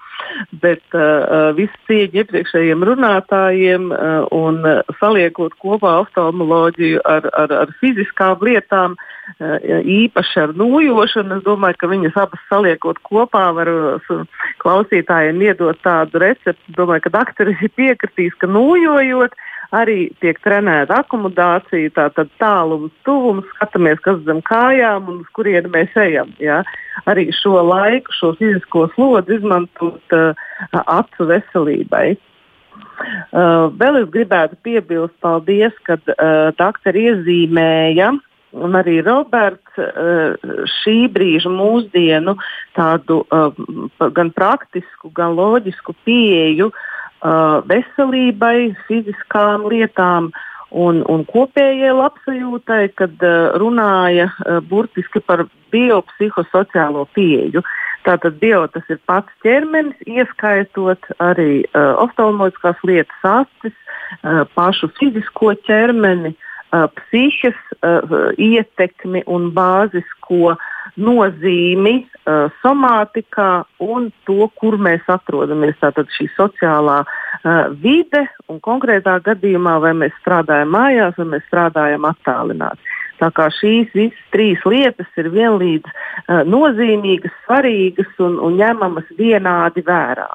Bet uh, uh viss cieņa iepriekšējiem runātājiem uh, un uh, saliekot kopā oftalmoloģiju ar, ar, ar fiziskām lietām, uh, īpaši ar nūjošanu, es domāju, ka viņas abas saliekot kopā var uh, klausītājiem iedot tādu recepti. Domāju, ka doktoris ir piekritīs, ka nūjojot, uh, arī tiek trenēta akomodācija, tātad tālums, tuvums, skatāmies, kas zem kājām un uz kurieni mēs ejam. Ja? Arī šo laiku, šo fizisko slodzi izmantot uh, acu veselībai. Uh, vēl es gribētu piebilst, paldies, ka uh, doktori iezīmēja un arī Roberts uh, šī brīža mūsdienu tādu uh, gan praktisku, gan loģisku pieeju uh, veselībai, fiziskām lietām un, un kopējai labsajūtai, kad uh, runāja uh, burtiski par biopsihosociālo pieeju. Tātad bio tas ir pats ķermenis, ieskaitot arī uh, oftalmoloģiskās lietas, acis, uh, pašu fizisko ķermeni, uh, ietekmi un bāzisko nozīmi somātikā un to, kur mēs atrodamies. Tātad šī sociālā vide un konkrētā gadījumā, vai mēs strādājam mājās, vai mēs strādājam attālināti. Tā kā šīs visas trīs lietas ir vienlīdz uh, nozīmīgas, svarīgas un, un ņemamas vienādi vērā.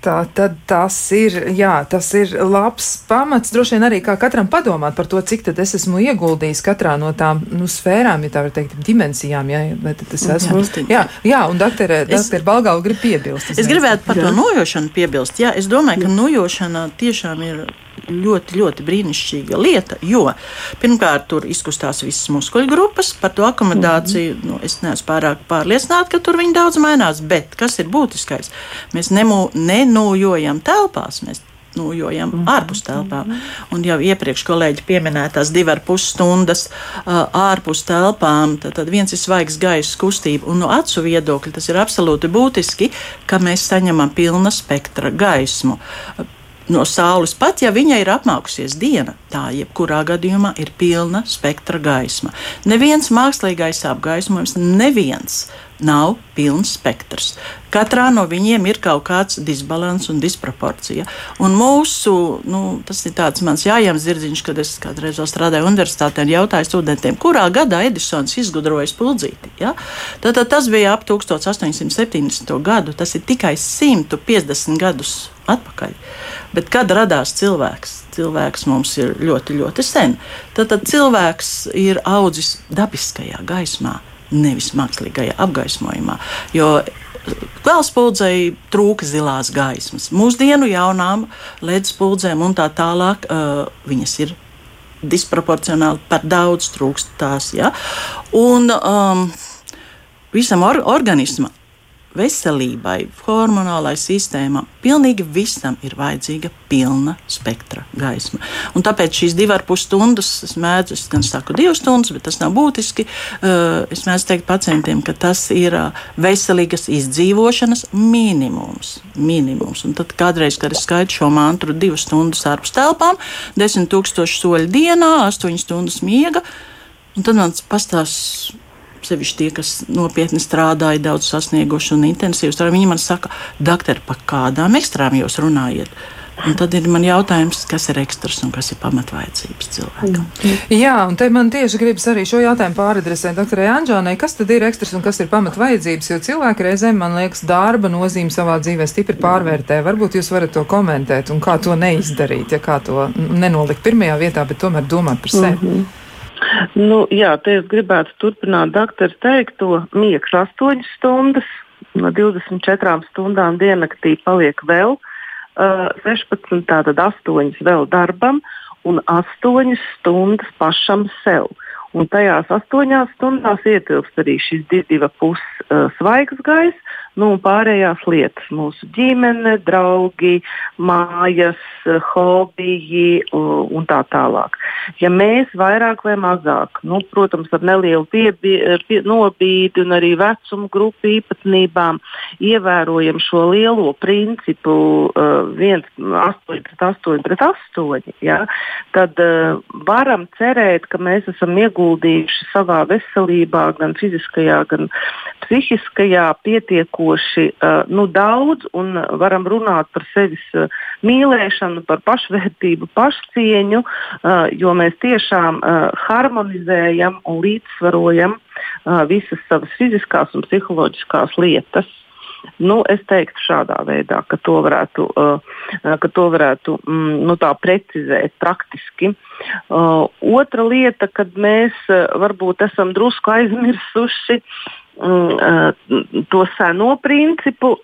Tā tad tas ir, jā, tas ir labs pamats. Droši vien arī kā katram padomāt par to, cik tad es esmu ieguldījis katrā no tām nu, sfērām, ja tā var teikt, dimensijām. Jā, vai tad es esmu. Jā, jā un doktorē, doktorē Balgau grib piebilst. Es gribētu par jā. to nojošanu piebilst. Jā, es domāju, ka nojošana tiešām ir ļoti, ļoti brīnišķīga lieta. Jo pirmkārt, tur izkustās visas muskuļu grupas, par to akomodāciju. Mm -hmm. nu, es neesmu pārāk pārliecināta, ka tur viņi daudz mainās. Bet kas ir būtiskais? Mēs nemu, nenojojam telpās. Mēs nojojam mm -hmm. ārpus telpām. Un jau iepriekš kolēģi pieminētās divas ar pus stundas uh, ārpus telpām, tad, tad viens ir svaigs gaisa kustība. Un no acu viedokļa tas ir absolūti būtiski, ka mēs saņemam pilna spektra gaismu no saules, pat ja viņai ir apmākusies diena, tā jebkurā gadījumā ir pilna spektra gaisma. Neviens mākslīgais apgaismojums, neviens nav pilns spektrs. Katrā no viņiem ir kaut kāds disbalans un disproporcija. Un mūsu, nu, tas ir tāds mans jājams zirdziņš, kad es kādreiz strādāju universitātē un jautāju studentiem, kurā gadā Edisons izgudroja spuldzīti. Ja? Tātad tas bija ap 1870. gadu, tas ir tikai 150 gadus atpakaļ. Bet kad radās cilvēks? Cilvēks mums ir ļoti, ļoti sen. Tad, cilvēks ir audzis dabiskajā gaismā, nevis mākslīgajā apgaismojumā. Jo Gāzspuldzei trūka zilās gaismas. Mūsdienu jaunām ledus spuldzēm un tā tālāk uh, viņas ir disproporcionāli par daudz trūkst tās. Ja? Un um, visam or organismam veselībai, hormonālai sistēmai, pilnīgi visam ir vajadzīga pilna spektra gaisma. Un tāpēc šīs divas ar pus stundas, es mēdzu, es gan saku divas stundas, bet tas nav būtiski. Eh, es mēdzu teikt pacientiem, ka tas ir eh, veselīgas izdzīvošanas minimums. minimums. Un tad kādreiz, kad es skaitu šo mantru divas stundas ārpus telpām, desmit tūkstoši soļu dienā, astoņas stundas miega, un tad man pastāsta sevišķi tie, kas nopietni strādāja, daudz sasnieguši un intensīvi strādāja, viņi man saka, doktor, par kādām ekstrām jūs runājat? Un tad ir man jautājums, kas ir ekstras un kas ir pamatvajadzības cilvēkam. Jā, un te man tieši gribas arī šo jautājumu pāradresēt doktorai Anģānai, kas tad ir ekstras un kas ir pamatvajadzības, jo cilvēki reizēm, man liekas, darba nozīme savā dzīvē stipri pārvērtē. Varbūt jūs varat to komentēt un kā to neizdarīt, ja kā to nenolikt pirmajā vietā, bet tomēr domāt par sevi. Mm -hmm. Nu, jā, te es gribētu turpināt doktora teikto. Miegs 8 stundas, no 24 stundām diennaktī paliek vēl uh, 16, tātad 8 vēl darbam un 8 stundas pašam sev. Un tajās astoņās stundās ietilpst arī šis divi puses uh, svaigs gaiss, nu, pārējās lietas - mūsu ģimene, draugi, mājas, hobiji un tā tālāk. Ja mēs vairāk vai mazāk, nu, protams, ar nelielu pie, nobīdi un arī vecumu grupu īpatnībām, ievērojam šo lielo principu uh, 1, 8 pret 8 pret 8, ja, tad uh, varam cerēt, ka mēs esam ieguldījuši savā veselībā, gan fiziskajā, gan psihiskajā pietiekoši uh, nu, daudz un varam runāt par sevis uh, mīlēšanu, par pašvērtību, pašcieņu, uh, jo mēs tiešām harmonizējam un līdzsvarojam visas savas fiziskās un psiholoģiskās lietas. Nu, es teiktu šādā veidā, ka to varētu, uh, ka to varētu mm, nu, precizēt praktiski. Uh, otra lieta, kad mēs uh, varbūt esam drusku aizmirsuši to seno principu,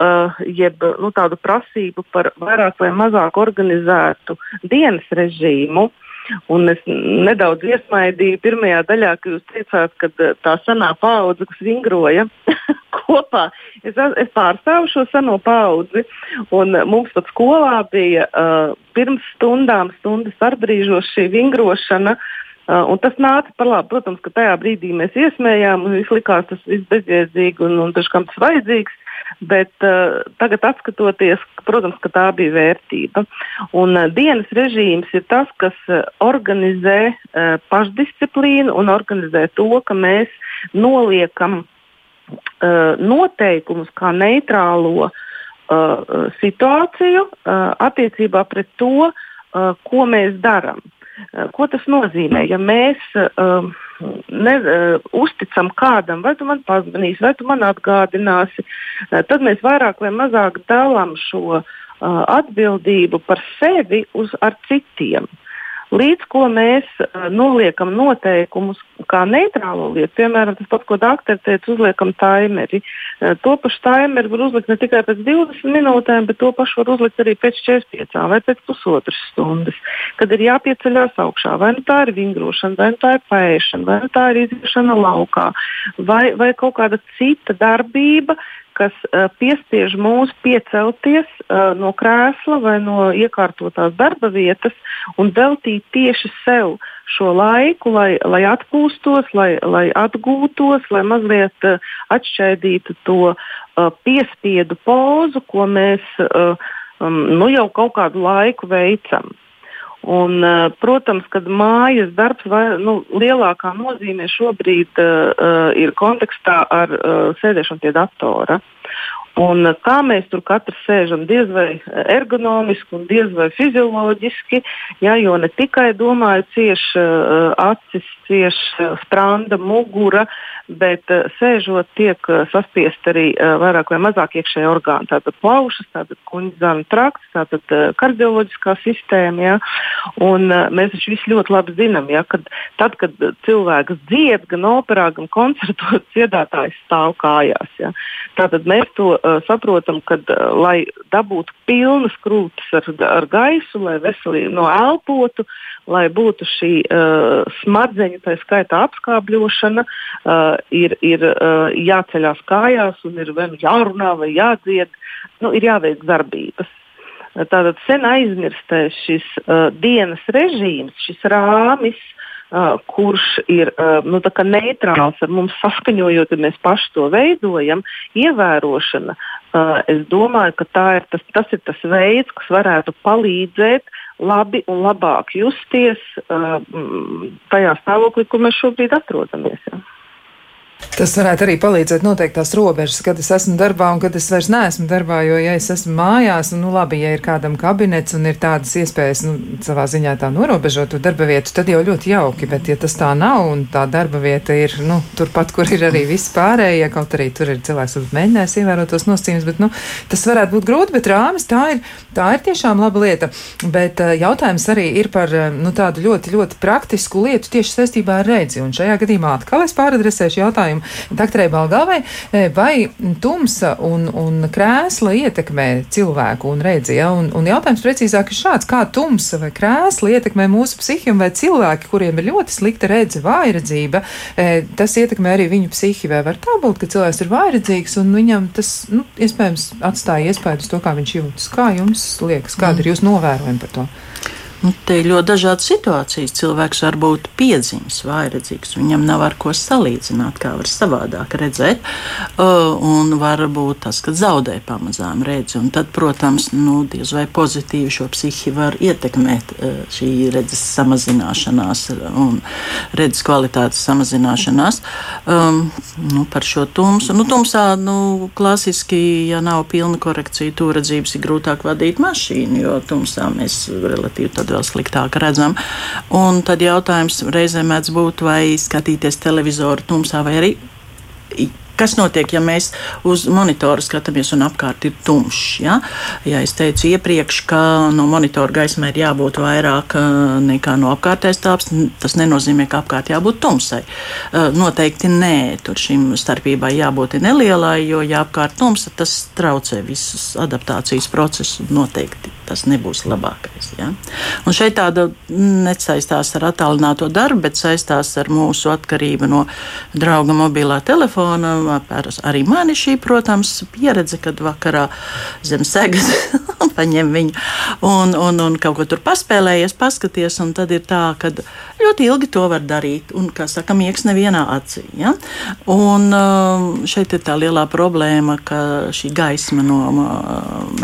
jeb nu, tādu prasību par vairāk vai mazāk organizētu dienas režīmu. Un es nedaudz iesmaidīju pirmajā daļā, kad jūs teicāt, ka tā senā paudze, kas vingroja kopā, es, es pārstāvu šo seno paudzi. Mums pat skolā bija uh, pirms stundām, stundas starpbrīžos šī vingrošana. Uh, un tas nāca par labu. Protams, ka tajā brīdī mēs iesmējām, un viss likās tas viss bezjēdzīgi un, un dažkam tas vajadzīgs. Bet uh, tagad, skatoties, protams, ka tā bija vērtība. Un, uh, dienas režīms ir tas, kas uh, organizē uh, pašdisciplīnu un organizē to, ka mēs noliekam uh, noteikumus kā neitrālo uh, situāciju uh, attiecībā pret to, uh, ko mēs darām. Eh, ko tas nozīmē? Ja mēs uh, ne, uh, uzticam kādam, vai tu man pazvanīsi, vai tu man atgādināsi, uh, tad mēs vairāk vai mazāk dalām šo atbildību par sevi uz citiem. Līdz ko mēs uh, noliekam noteikumus kā neitrālo lietu, piemēram, tas pats, ko doktori teica, uzliekam taimeri. Uh, to pašu taimeri var uzlikt ne tikai pēc 20 minūtēm, bet to pašu var uzlikt arī pēc 45 vai pēc pusotras stundas, kad ir jāpieceļās augšā. Vai nu tā ir vingrošana, vai nu tā ir pēšana, vai nu tā ir iziešana laukā, vai, vai kaut kāda cita darbība, kas uh, piespiež mūs piecelties uh, no krēsla vai no iekārtotās darba vietas un veltīt tieši sev šo laiku, lai, lai atpūstos, lai, lai atgūtos, lai mazliet uh, atšķaidītu to uh, piespiedu pozu, ko mēs uh, um, nu jau kaut kādu laiku veicam. Un, uh, protams, kad mājas darbs vai, nu, lielākā nozīmē šobrīd uh, ir kontekstā ar uh, sēdešanu pie datora. Un kā mēs tur katrs sēžam, diez vai ergonomiski, un diez vai fizioloģiski, ja, jo ne tikai domāju, cieši uh, acis, cieši uh, spranda, mugura, bet uh, sēžot tiek saspiest arī vairāk vai mazāk iekšējā orgāna. Tātad plaušas, tātad kuņģzāna trakts, tātad kardioloģiskā sistēma. Ja, un, mēs taču visi ļoti labi zinām, ja, kad tad, kad cilvēks dzied gan operā, gan koncertos, dziedātājs stāv kājās. Ja. Tātad mēs to saprotam, ka, uh, lai dabūtu pilnas krūtis ar, ar gaisu, lai veselīgi noelpotu, lai būtu šī uh, smadzeņu, tā skaitā apskābļošana, uh, ir, ir uh, jāceļās kājās un ir vai nu jārunā vai jādzied, nu, ir jāveic darbības. Tātad sen aizmirstais šis uh, dienas režīms, šis rāmis, uh, kurš ir nu, neitrāls ar mums saskaņojot, ja mēs paši to veidojam, ievērošana. Es domāju, ka ir tas, tas ir tas veids, kas varētu palīdzēt labi un labāk justies tajā stāvoklī, kur mēs šobrīd atrodamies. Ja. Tas varētu arī palīdzēt noteikt tās robežas, kad es esmu darbā un kad es vairs neesmu darbā. Jo, ja es esmu mājās, un, nu, labi, ja ir kādam kabinets un ir tādas iespējas, nu, savā ziņā tā norobežot to darba vietu, tad jau ļoti jauki. Bet, ja tas tā nav un tā darba vieta ir, nu, turpat, kur ir arī viss pārējie, kaut arī tur ir cilvēks, kurš mēģinājis ievērot tos nosacījumus, bet, nu, tas varētu būt grūti, bet rāmis tā ir, tā ir tiešām laba lieta. Bet uh, jautājums arī ir par, uh, nu, tādu ļoti, ļoti praktisku lietu tieši saistībā ar redzi. Un šajā gadījumā atkal es pāradresēšu jautājumu doktorai Balgalvai, e, vai tumsa un, un krēsla ietekmē cilvēku un redzi? Ja? Un, un jautājums precīzāk ir šāds, kā tumsa vai krēsla ietekmē mūsu psihiju vai cilvēki, kuriem ir ļoti slikta redze, vājredzība, e, tas ietekmē arī viņu psihi. Vai var tā būt, ka cilvēks ir vājredzīgs un viņam tas, nu, iespējams, atstāja iespēju uz to, kā viņš jūtas? Kā jums liekas, kāda ir jūsu novērojuma par to? Nu, te ir ļoti dažādas situācijas. Cilvēks var būt piedzimis, vājredzīgs. Viņam nav ar ko salīdzināt, kā var savādāk redzēt. Uh, un var būt tas, ka zaudē pamazām redzi. Un tad, protams, nu, diez vai pozitīvi šo psihi var ietekmēt uh, šī redzes samazināšanās un redzes kvalitātes samazināšanās. Um, nu, par šo tumsu. Nu, tumsā nu, klasiski, ja nav pilna korekcija, tūredzības ir grūtāk vadīt mašīnu, jo tumsā mēs relatīvi tad vēl sliktāk redzam. Un tad jautājums reizēm mēdz būt, vai skatīties televizoru tumsā vai arī Kas notiek, ja mēs uz monitora skatāmies un apkārt ir tumšs? Ja? ja es teicu iepriekš, ka no monitora gaismai ir jābūt vairāk eh, nekā no apkārtējās tāps, tas nenozīmē, ka apkārt jābūt tumsai. Eh, noteikti nē, tur šim starpībai jābūt nelielai, jo ja apkārt tumsa, tas traucē visus adaptācijas procesus. Noteikti tas nebūs labākais. Ja? Un šeit tāda nesaistās ar attālināto darbu, bet saistās ar mūsu atkarību no drauga mobilā telefona arī mani šī, protams, pieredze, kad vakarā zem segas paņem viņu un, un, un kaut ko tur paspēlējies, paskaties, un tad ir tā, ka ļoti ilgi to var darīt, un, kā saka, miegs nevienā acī. Ja? Un šeit ir tā lielā problēma, ka šī gaisma no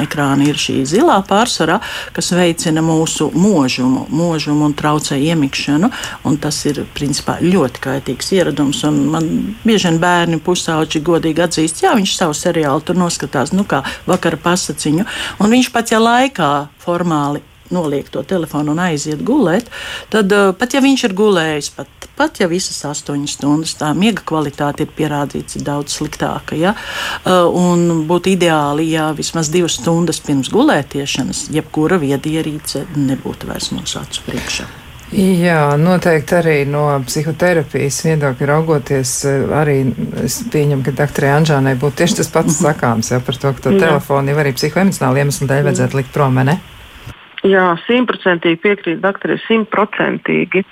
ekrāna ir šī zilā pārsvarā, kas veicina mūsu mūžumu, mūžumu un traucē iemikšanu, un tas ir, principā, ļoti kaitīgs ieradums, un man bieži vien bērni pusauģi godīgi atzīst, jā, viņš savu seriālu tur noskatās, nu kā vakara pasaciņu, un viņš pats ja laikā formāli noliek to telefonu un aiziet gulēt, tad uh, pat ja viņš ir gulējis, pat, pat ja visas astoņas stundas, tā miega kvalitāte ir pierādīts daudz sliktāka. Ja? Uh, un būtu ideāli, ja vismaz divas stundas pirms gulētiešanas, jebkura viedierīce nebūtu vairs mūsu acu priekšā. Jā, noteikti arī no psihoterapijas viedokļa raugoties, eh, arī es pieņemu, ka doktorai Anžānai būtu tieši tas pats mhm. sakāms jau par to, ka to jā. telefonu jau arī psihoemocionāli iemeslu dēļ vajadzētu likt prom, ne? Jā, simtprocentīgi piekrīt doktorai, simtprocentīgi.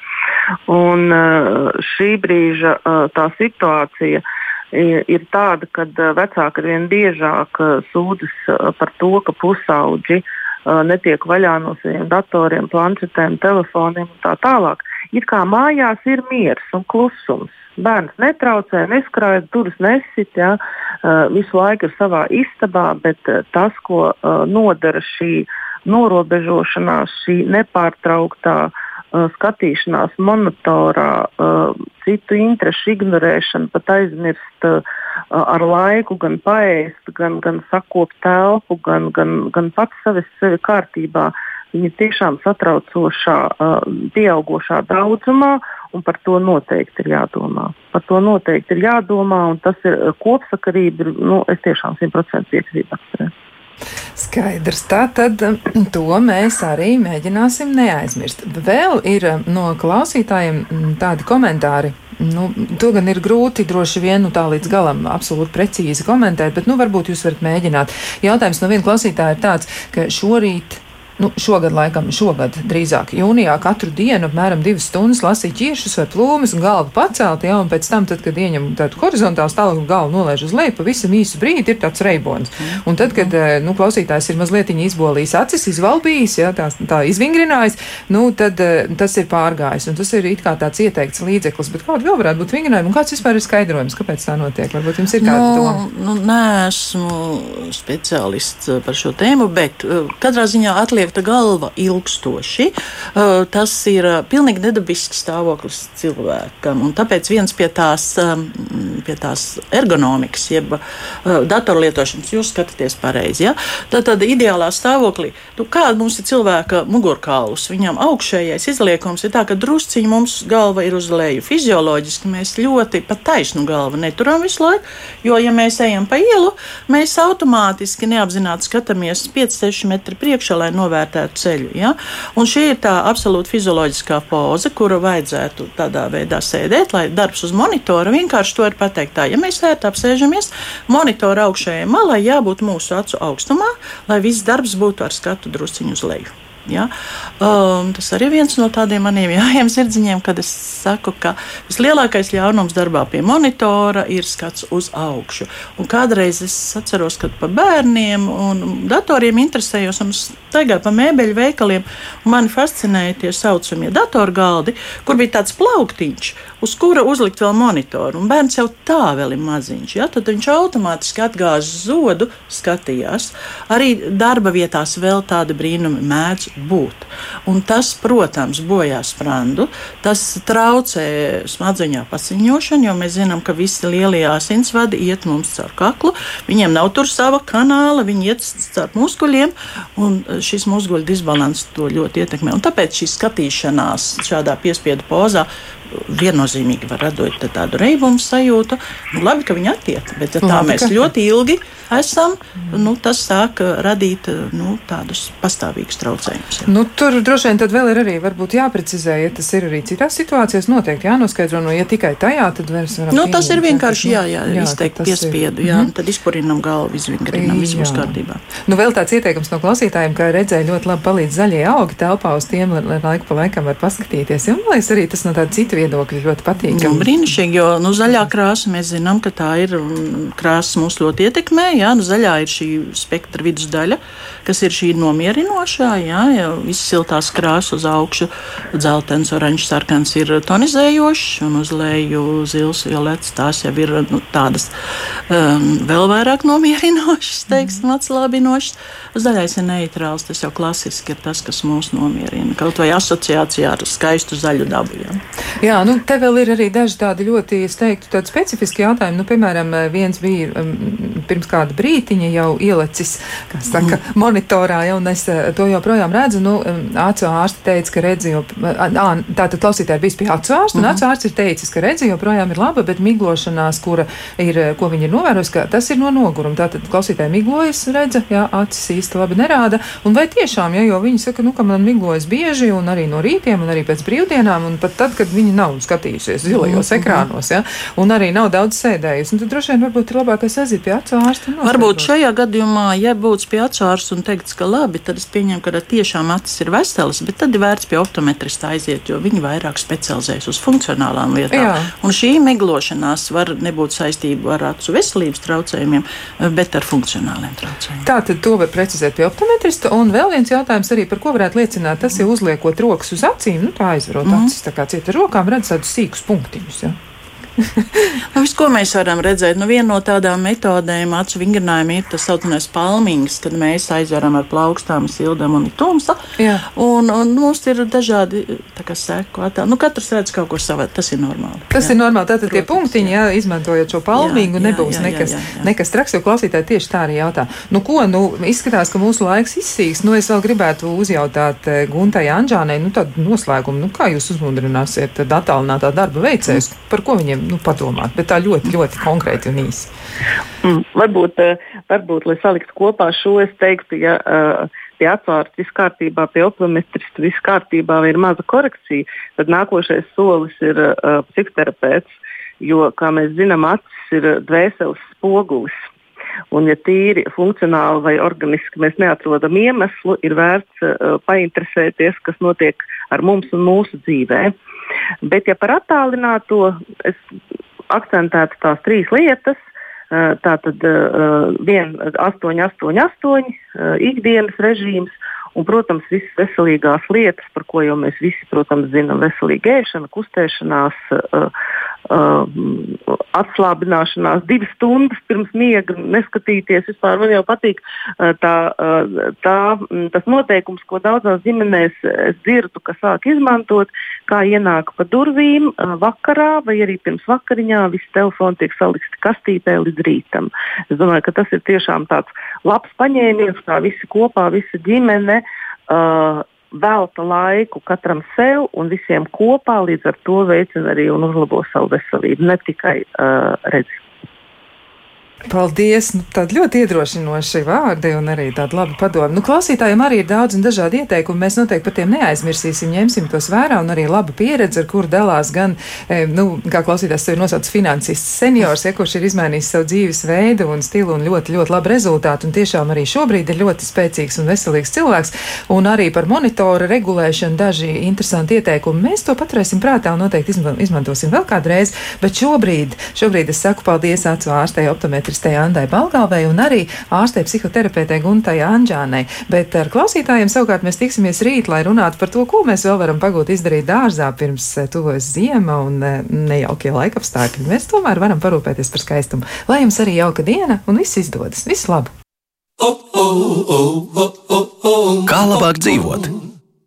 Un eh, šī brīža eh, tā situācija ir tāda, ka vecāki arvien biežāk sūdzas par to, ka pusauģi uh, netiek vaļā no saviem datoriem, planšetēm, telefoniem un tā tālāk. It kā mājās ir miers un klusums. Bērns netraucē, neskrājas, durvis nesit, ja, visu laiku ir savā istabā, bet tas, ko nodara šī norobežošanās, šī nepārtrauktā skatīšanās monitorā, citu interesu ignorēšana, pat aizmirst ar laiku gan paēst, gan, gan sakopt telpu, gan, gan, gan pats savest sevi kārtībā. Viņa tiešām satraucošā, pieaugušā daudzumā, un par to noteikti ir jādomā. Par to noteikti ir jādomā, un tas ir kopsakarība. Nu, es tiešām simtprocentīgi piekrītu. Skaidrs. Tā tad to mēs arī mēģināsim neaizmirst. Vēl ir no klausītājiem tādi komentāri Nu, to gan ir grūti droši vien nu, tā līdz galam absolūti precīzi komentēt, bet nu, varbūt jūs varat mēģināt. Jautājums no viena klausītāja ir tāds, ka šorīt nu, šogad, laikam, šogad drīzāk jūnijā katru dienu apmēram divas stundas lasīju ķiršus vai plūmes un galvu pacelt, ja, un pēc tam, tad, kad ieņem tādu horizontālu stāvokli, galvu nolaiž uz leju, pavisam īsu brīdi ir tāds reibons. Un tad, kad, eh, nu, klausītājs ir mazliet izbolījis acis, izvalbījis, ja, tā, tā izvingrinājis, nu, tad eh, tas ir pārgājis, un tas ir it kā tāds ieteikts līdzeklis, bet kāda vēl varētu būt vingrinājuma, un kāds vispār ir skaidrojums, kāpēc tā notiek? Varbūt jums ir kāda nu, doma? Nu, nē, esmu speciālists par šo tēmu, bet eh, katrā ziņā atliek aizliegta galva ilgstoši, tas ir pilnīgi nedabisks stāvoklis cilvēkam. Un tāpēc viens pie tās, pie tās ergonomikas, jeb datorlietošanas, jūs skatāties pareizi. Ja? Tad, tad ideālā stāvoklī, nu, kāda mums ir cilvēka mugurkauls, viņam augšējais izliekums ir tā, ka drusciņi mums galva ir uz leju. Fizioloģiski mēs ļoti pa taisnu galvu neturam visu laiku, jo, ja mēs ejam pa ielu, mēs automātiski neapzināti skatāmies 5-6 metri priekšā, lai novērtētu novērtētu ceļu. Ja? Un šī ir tā absolūti fizioloģiskā poza, kuru vajadzētu tādā veidā sēdēt, lai darbs uz monitora vienkārši to ir pateikt. Tā, ja mēs ērti apsēžamies, monitora augšējai malai jābūt mūsu acu augstumā, lai viss darbs būtu ar skatu drusciņu uz leju. Ja? Um, tas arī viens no tādiem maniem jājiem sirdziņiem, kad es saku, ka vislielākais ļaunums darbā pie monitora ir skats uz augšu. Un kādreiz es atceros, kad pa bērniem un datoriem interesējos un staigāju pa mēbeļu veikaliem, un mani fascinēja tie saucamie datorgaldi, kur bija tāds plauktiņš, uz kura uzlikt vēl monitoru. Un bērns jau tā vēl ir maziņš, ja? tad viņš automātiski atgāz zodu, skatījās. Arī darba vietās vēl tādi brīnumi mēdz būt. Un tas, protams, bojā sprandu, tas traucē smadzeņu pasiņošanu, jo mēs zinām, ka visi lielie asinsvadi iet mums caur kaklu. Viņiem nav tur sava kanāla, viņi iet caur muskuļiem, un šis muskuļu disbalans to ļoti ietekmē. Un tāpēc šī skatīšanās šādā piespiedu pozā viennozīmīgi var radot tādu reibumu sajūtu. Nu, labi, ka viņi attiek, bet ja tā labi, mēs ka... ļoti ilgi esam, nu, tas sāk radīt nu, tādus pastāvīgus traucējumus. Nu, tur droši vien tad vēl ir arī jāprecizē, ja tas ir arī citās situācijās, noteikti jānoskaidro, no ja tikai tajā, tad vairs varam. Nu, tas ir vienkārši jā, jā, jā izteikt piespiedu, jā, mm. tad izpurinam galvu, izvingrinam, viss būs kārtībā. Nu, vēl tāds ieteikums no klausītājiem, ka redzēja ļoti labi palīdz zaļie augi telpā uz tiem, lai laiku pa laikam var paskatīties. Un, liekas, arī tas no tāda cita viedokļa ļoti patīkami. Brīnišķīgi, jo nu, zaļā krāsa mēs zinām, ka tā ir krāsa mūs ļoti ietekmē. Jā, nu, zaļā ir šī spektra vidusdaļa, kas ir šī nomierinošā. Jā, jau visas siltās krāsas uz augšu, dzeltens, oranžs, sarkans ir tonizējošs, un uz leju zils, violets tās jau ir nu, tādas um, vēl vairāk nomierinošas, teiksim, atslābinošas. Zaļais ir neitrāls, tas jau klasiski ir tas, kas mūs nomierina. Kaut vai asociācijā ar skaistu zaļu dabu. Jā, jā nu te vēl ir arī daži tādi ļoti, es teiktu, tādi specifiski jautājumi. Nu, piemēram, viens bija um, pirms kāda brītiņa jau ielicis, kas saka, mm. monitorā, jau, un es uh, to joprojām redzu. Nu, um, acu ārsti teica, ka redzi, jo, ā, tātad klausītāji bijis pie acu ārsta, un mm. acu ārsts ir teicis, ka redzi joprojām ir laba, bet miglošanās, kura ir, ko viņi ir novērojusi, ka tas ir no noguruma. Tātad klausītāji miglojas, redza, jā, acis īsti labi nerāda. Un vai tiešām, ja, jo viņi saka, nu, ka man miglojas bieži un arī no rītiem un arī pēc brīvdienām, un pat tad, kad viņi nav skatījušies zilajos mm -hmm. ekrānos, ja, un arī nav daudz sēdējusi, tad droši vien varbūt ir labākais aiziet pie acu ārsta. Varbūt šajā gadījumā, ja būtu pie acu ārsta un teikts, ka labi, tad es pieņemu, ka tiešām acis ir veselas, bet tad ir vērts pie optometrista aiziet, jo viņi vairāk specializējas uz funkcionālām lietām. Jā. Un šī miglošanās var nebūt saistība ar acu veselības traucējumiem, bet ar funkcionāliem traucējumiem. Tā tad to var precizēt pie optometrista. Un vēl viens jautājums arī, par ko varētu liecināt, tas ir uzliekot rokas uz acīm, nu tā aizvarot mm. acis, tā kā cieta rokām, redz tādus sīkus punktiņus. Ja? nu, viss, ko mēs varam redzēt, nu, viena no tādām metodēm, acu vingrinājumiem, ir tas saucamais palmings, kad mēs aizveram ar plaukstām, sildām un tumsa. Un, un mums ir dažādi seku attēli. Nu, katrs redz kaut ko savu, tas ir normāli. Tas jā. ir normāli. Tātad tie punktiņi, jā. Izmantojot šo palmingu, jā, jā, nebūs jā, jā, nekas, jā, jā. nekas traks, jo klausītāji tieši tā arī jautā. Nu, ko, nu, izskatās, ka mūsu laiks izsīks. Nu, es vēl gribētu uzjautāt eh, Guntai Anžānai, nu, tādu noslēgumu, nu, kā jūs uzmundrināsiet attālinātā darba veicējus, par ko viņiem nu, padomāt, bet tā ļoti, ļoti konkrēti un īsi. Mm, varbūt, eh, varbūt, lai saliktu kopā šo, es teiktu, ja uh, pie atvārta viss kārtībā, pie optometrista viss kārtībā, vai ir maza korekcija, tad nākošais solis ir uh, psihoterapeits, jo, kā mēs zinām, acis ir dvēseles spogulis. Un, ja tīri funkcionāli vai organiski mēs neatrodam iemeslu, ir vērts uh, painteresēties, kas notiek ar mums un mūsu dzīvēm. Bet, ja par attālināto, es akcentētu tās trīs lietas. Tātad 1, 8, 8, 8 ikdienas režīms un, protams, visas veselīgās lietas, par ko jau mēs visi, protams, zinām, veselīga ēšana, kustēšanās, uh, uh, atslābināšanās divas stundas pirms miega, neskatīties. Vispār man jau patīk uh, tā, uh, tā, tas noteikums, ko daudzās ģimenēs es dzirdu, ka sāk izmantot, kā ienāk pa durvīm uh, vakarā vai arī pirms vakariņā, visi telefoni tiek salikti kastītē līdz rītam. Es domāju, ka tas ir tiešām tāds labs paņēmiens, kā visi kopā, visa ģimene. Uh, velta laiku katram sev un visiem kopā, līdz ar to veicina arī un uzlabo savu veselību, ne tikai uh, redzi. Paldies! Nu, tādi ļoti iedrošinoši vārdi un arī tāda laba padoma. Nu, klausītājiem arī ir daudz un dažādi ieteikumi. Mēs noteikti par tiem neaizmirsīsim, ņemsim tos vērā un arī laba pieredze, ar kuru dalās gan, e, nu, kā klausītājs sevi nosauc finansists seniors, ja kurš ir izmainījis savu dzīves veidu un stilu un ļoti, ļoti labu rezultātu. Un tiešām arī šobrīd ir ļoti spēcīgs un veselīgs cilvēks. Un arī par monitoru regulēšanu daži interesanti ieteikumi. Mēs to paturēsim prātā un noteikti izmantosim vēl kādreiz. Bet šobrīd, šobrīd es saku paldies acu ārstei optometri psihiatristei Andai Balgalvei un arī ārstei psihoterapeitei Guntai Anģānai. Bet ar klausītājiem savukārt mēs tiksimies rīt, lai runātu par to, ko mēs vēl varam pagūt izdarīt dārzā pirms eh, tuvojas ziema un eh, nejaukie laikapstākļi. Mēs tomēr varam parūpēties par skaistumu. Lai jums arī jauka diena un viss izdodas. Visu labu! Kā labāk dzīvot?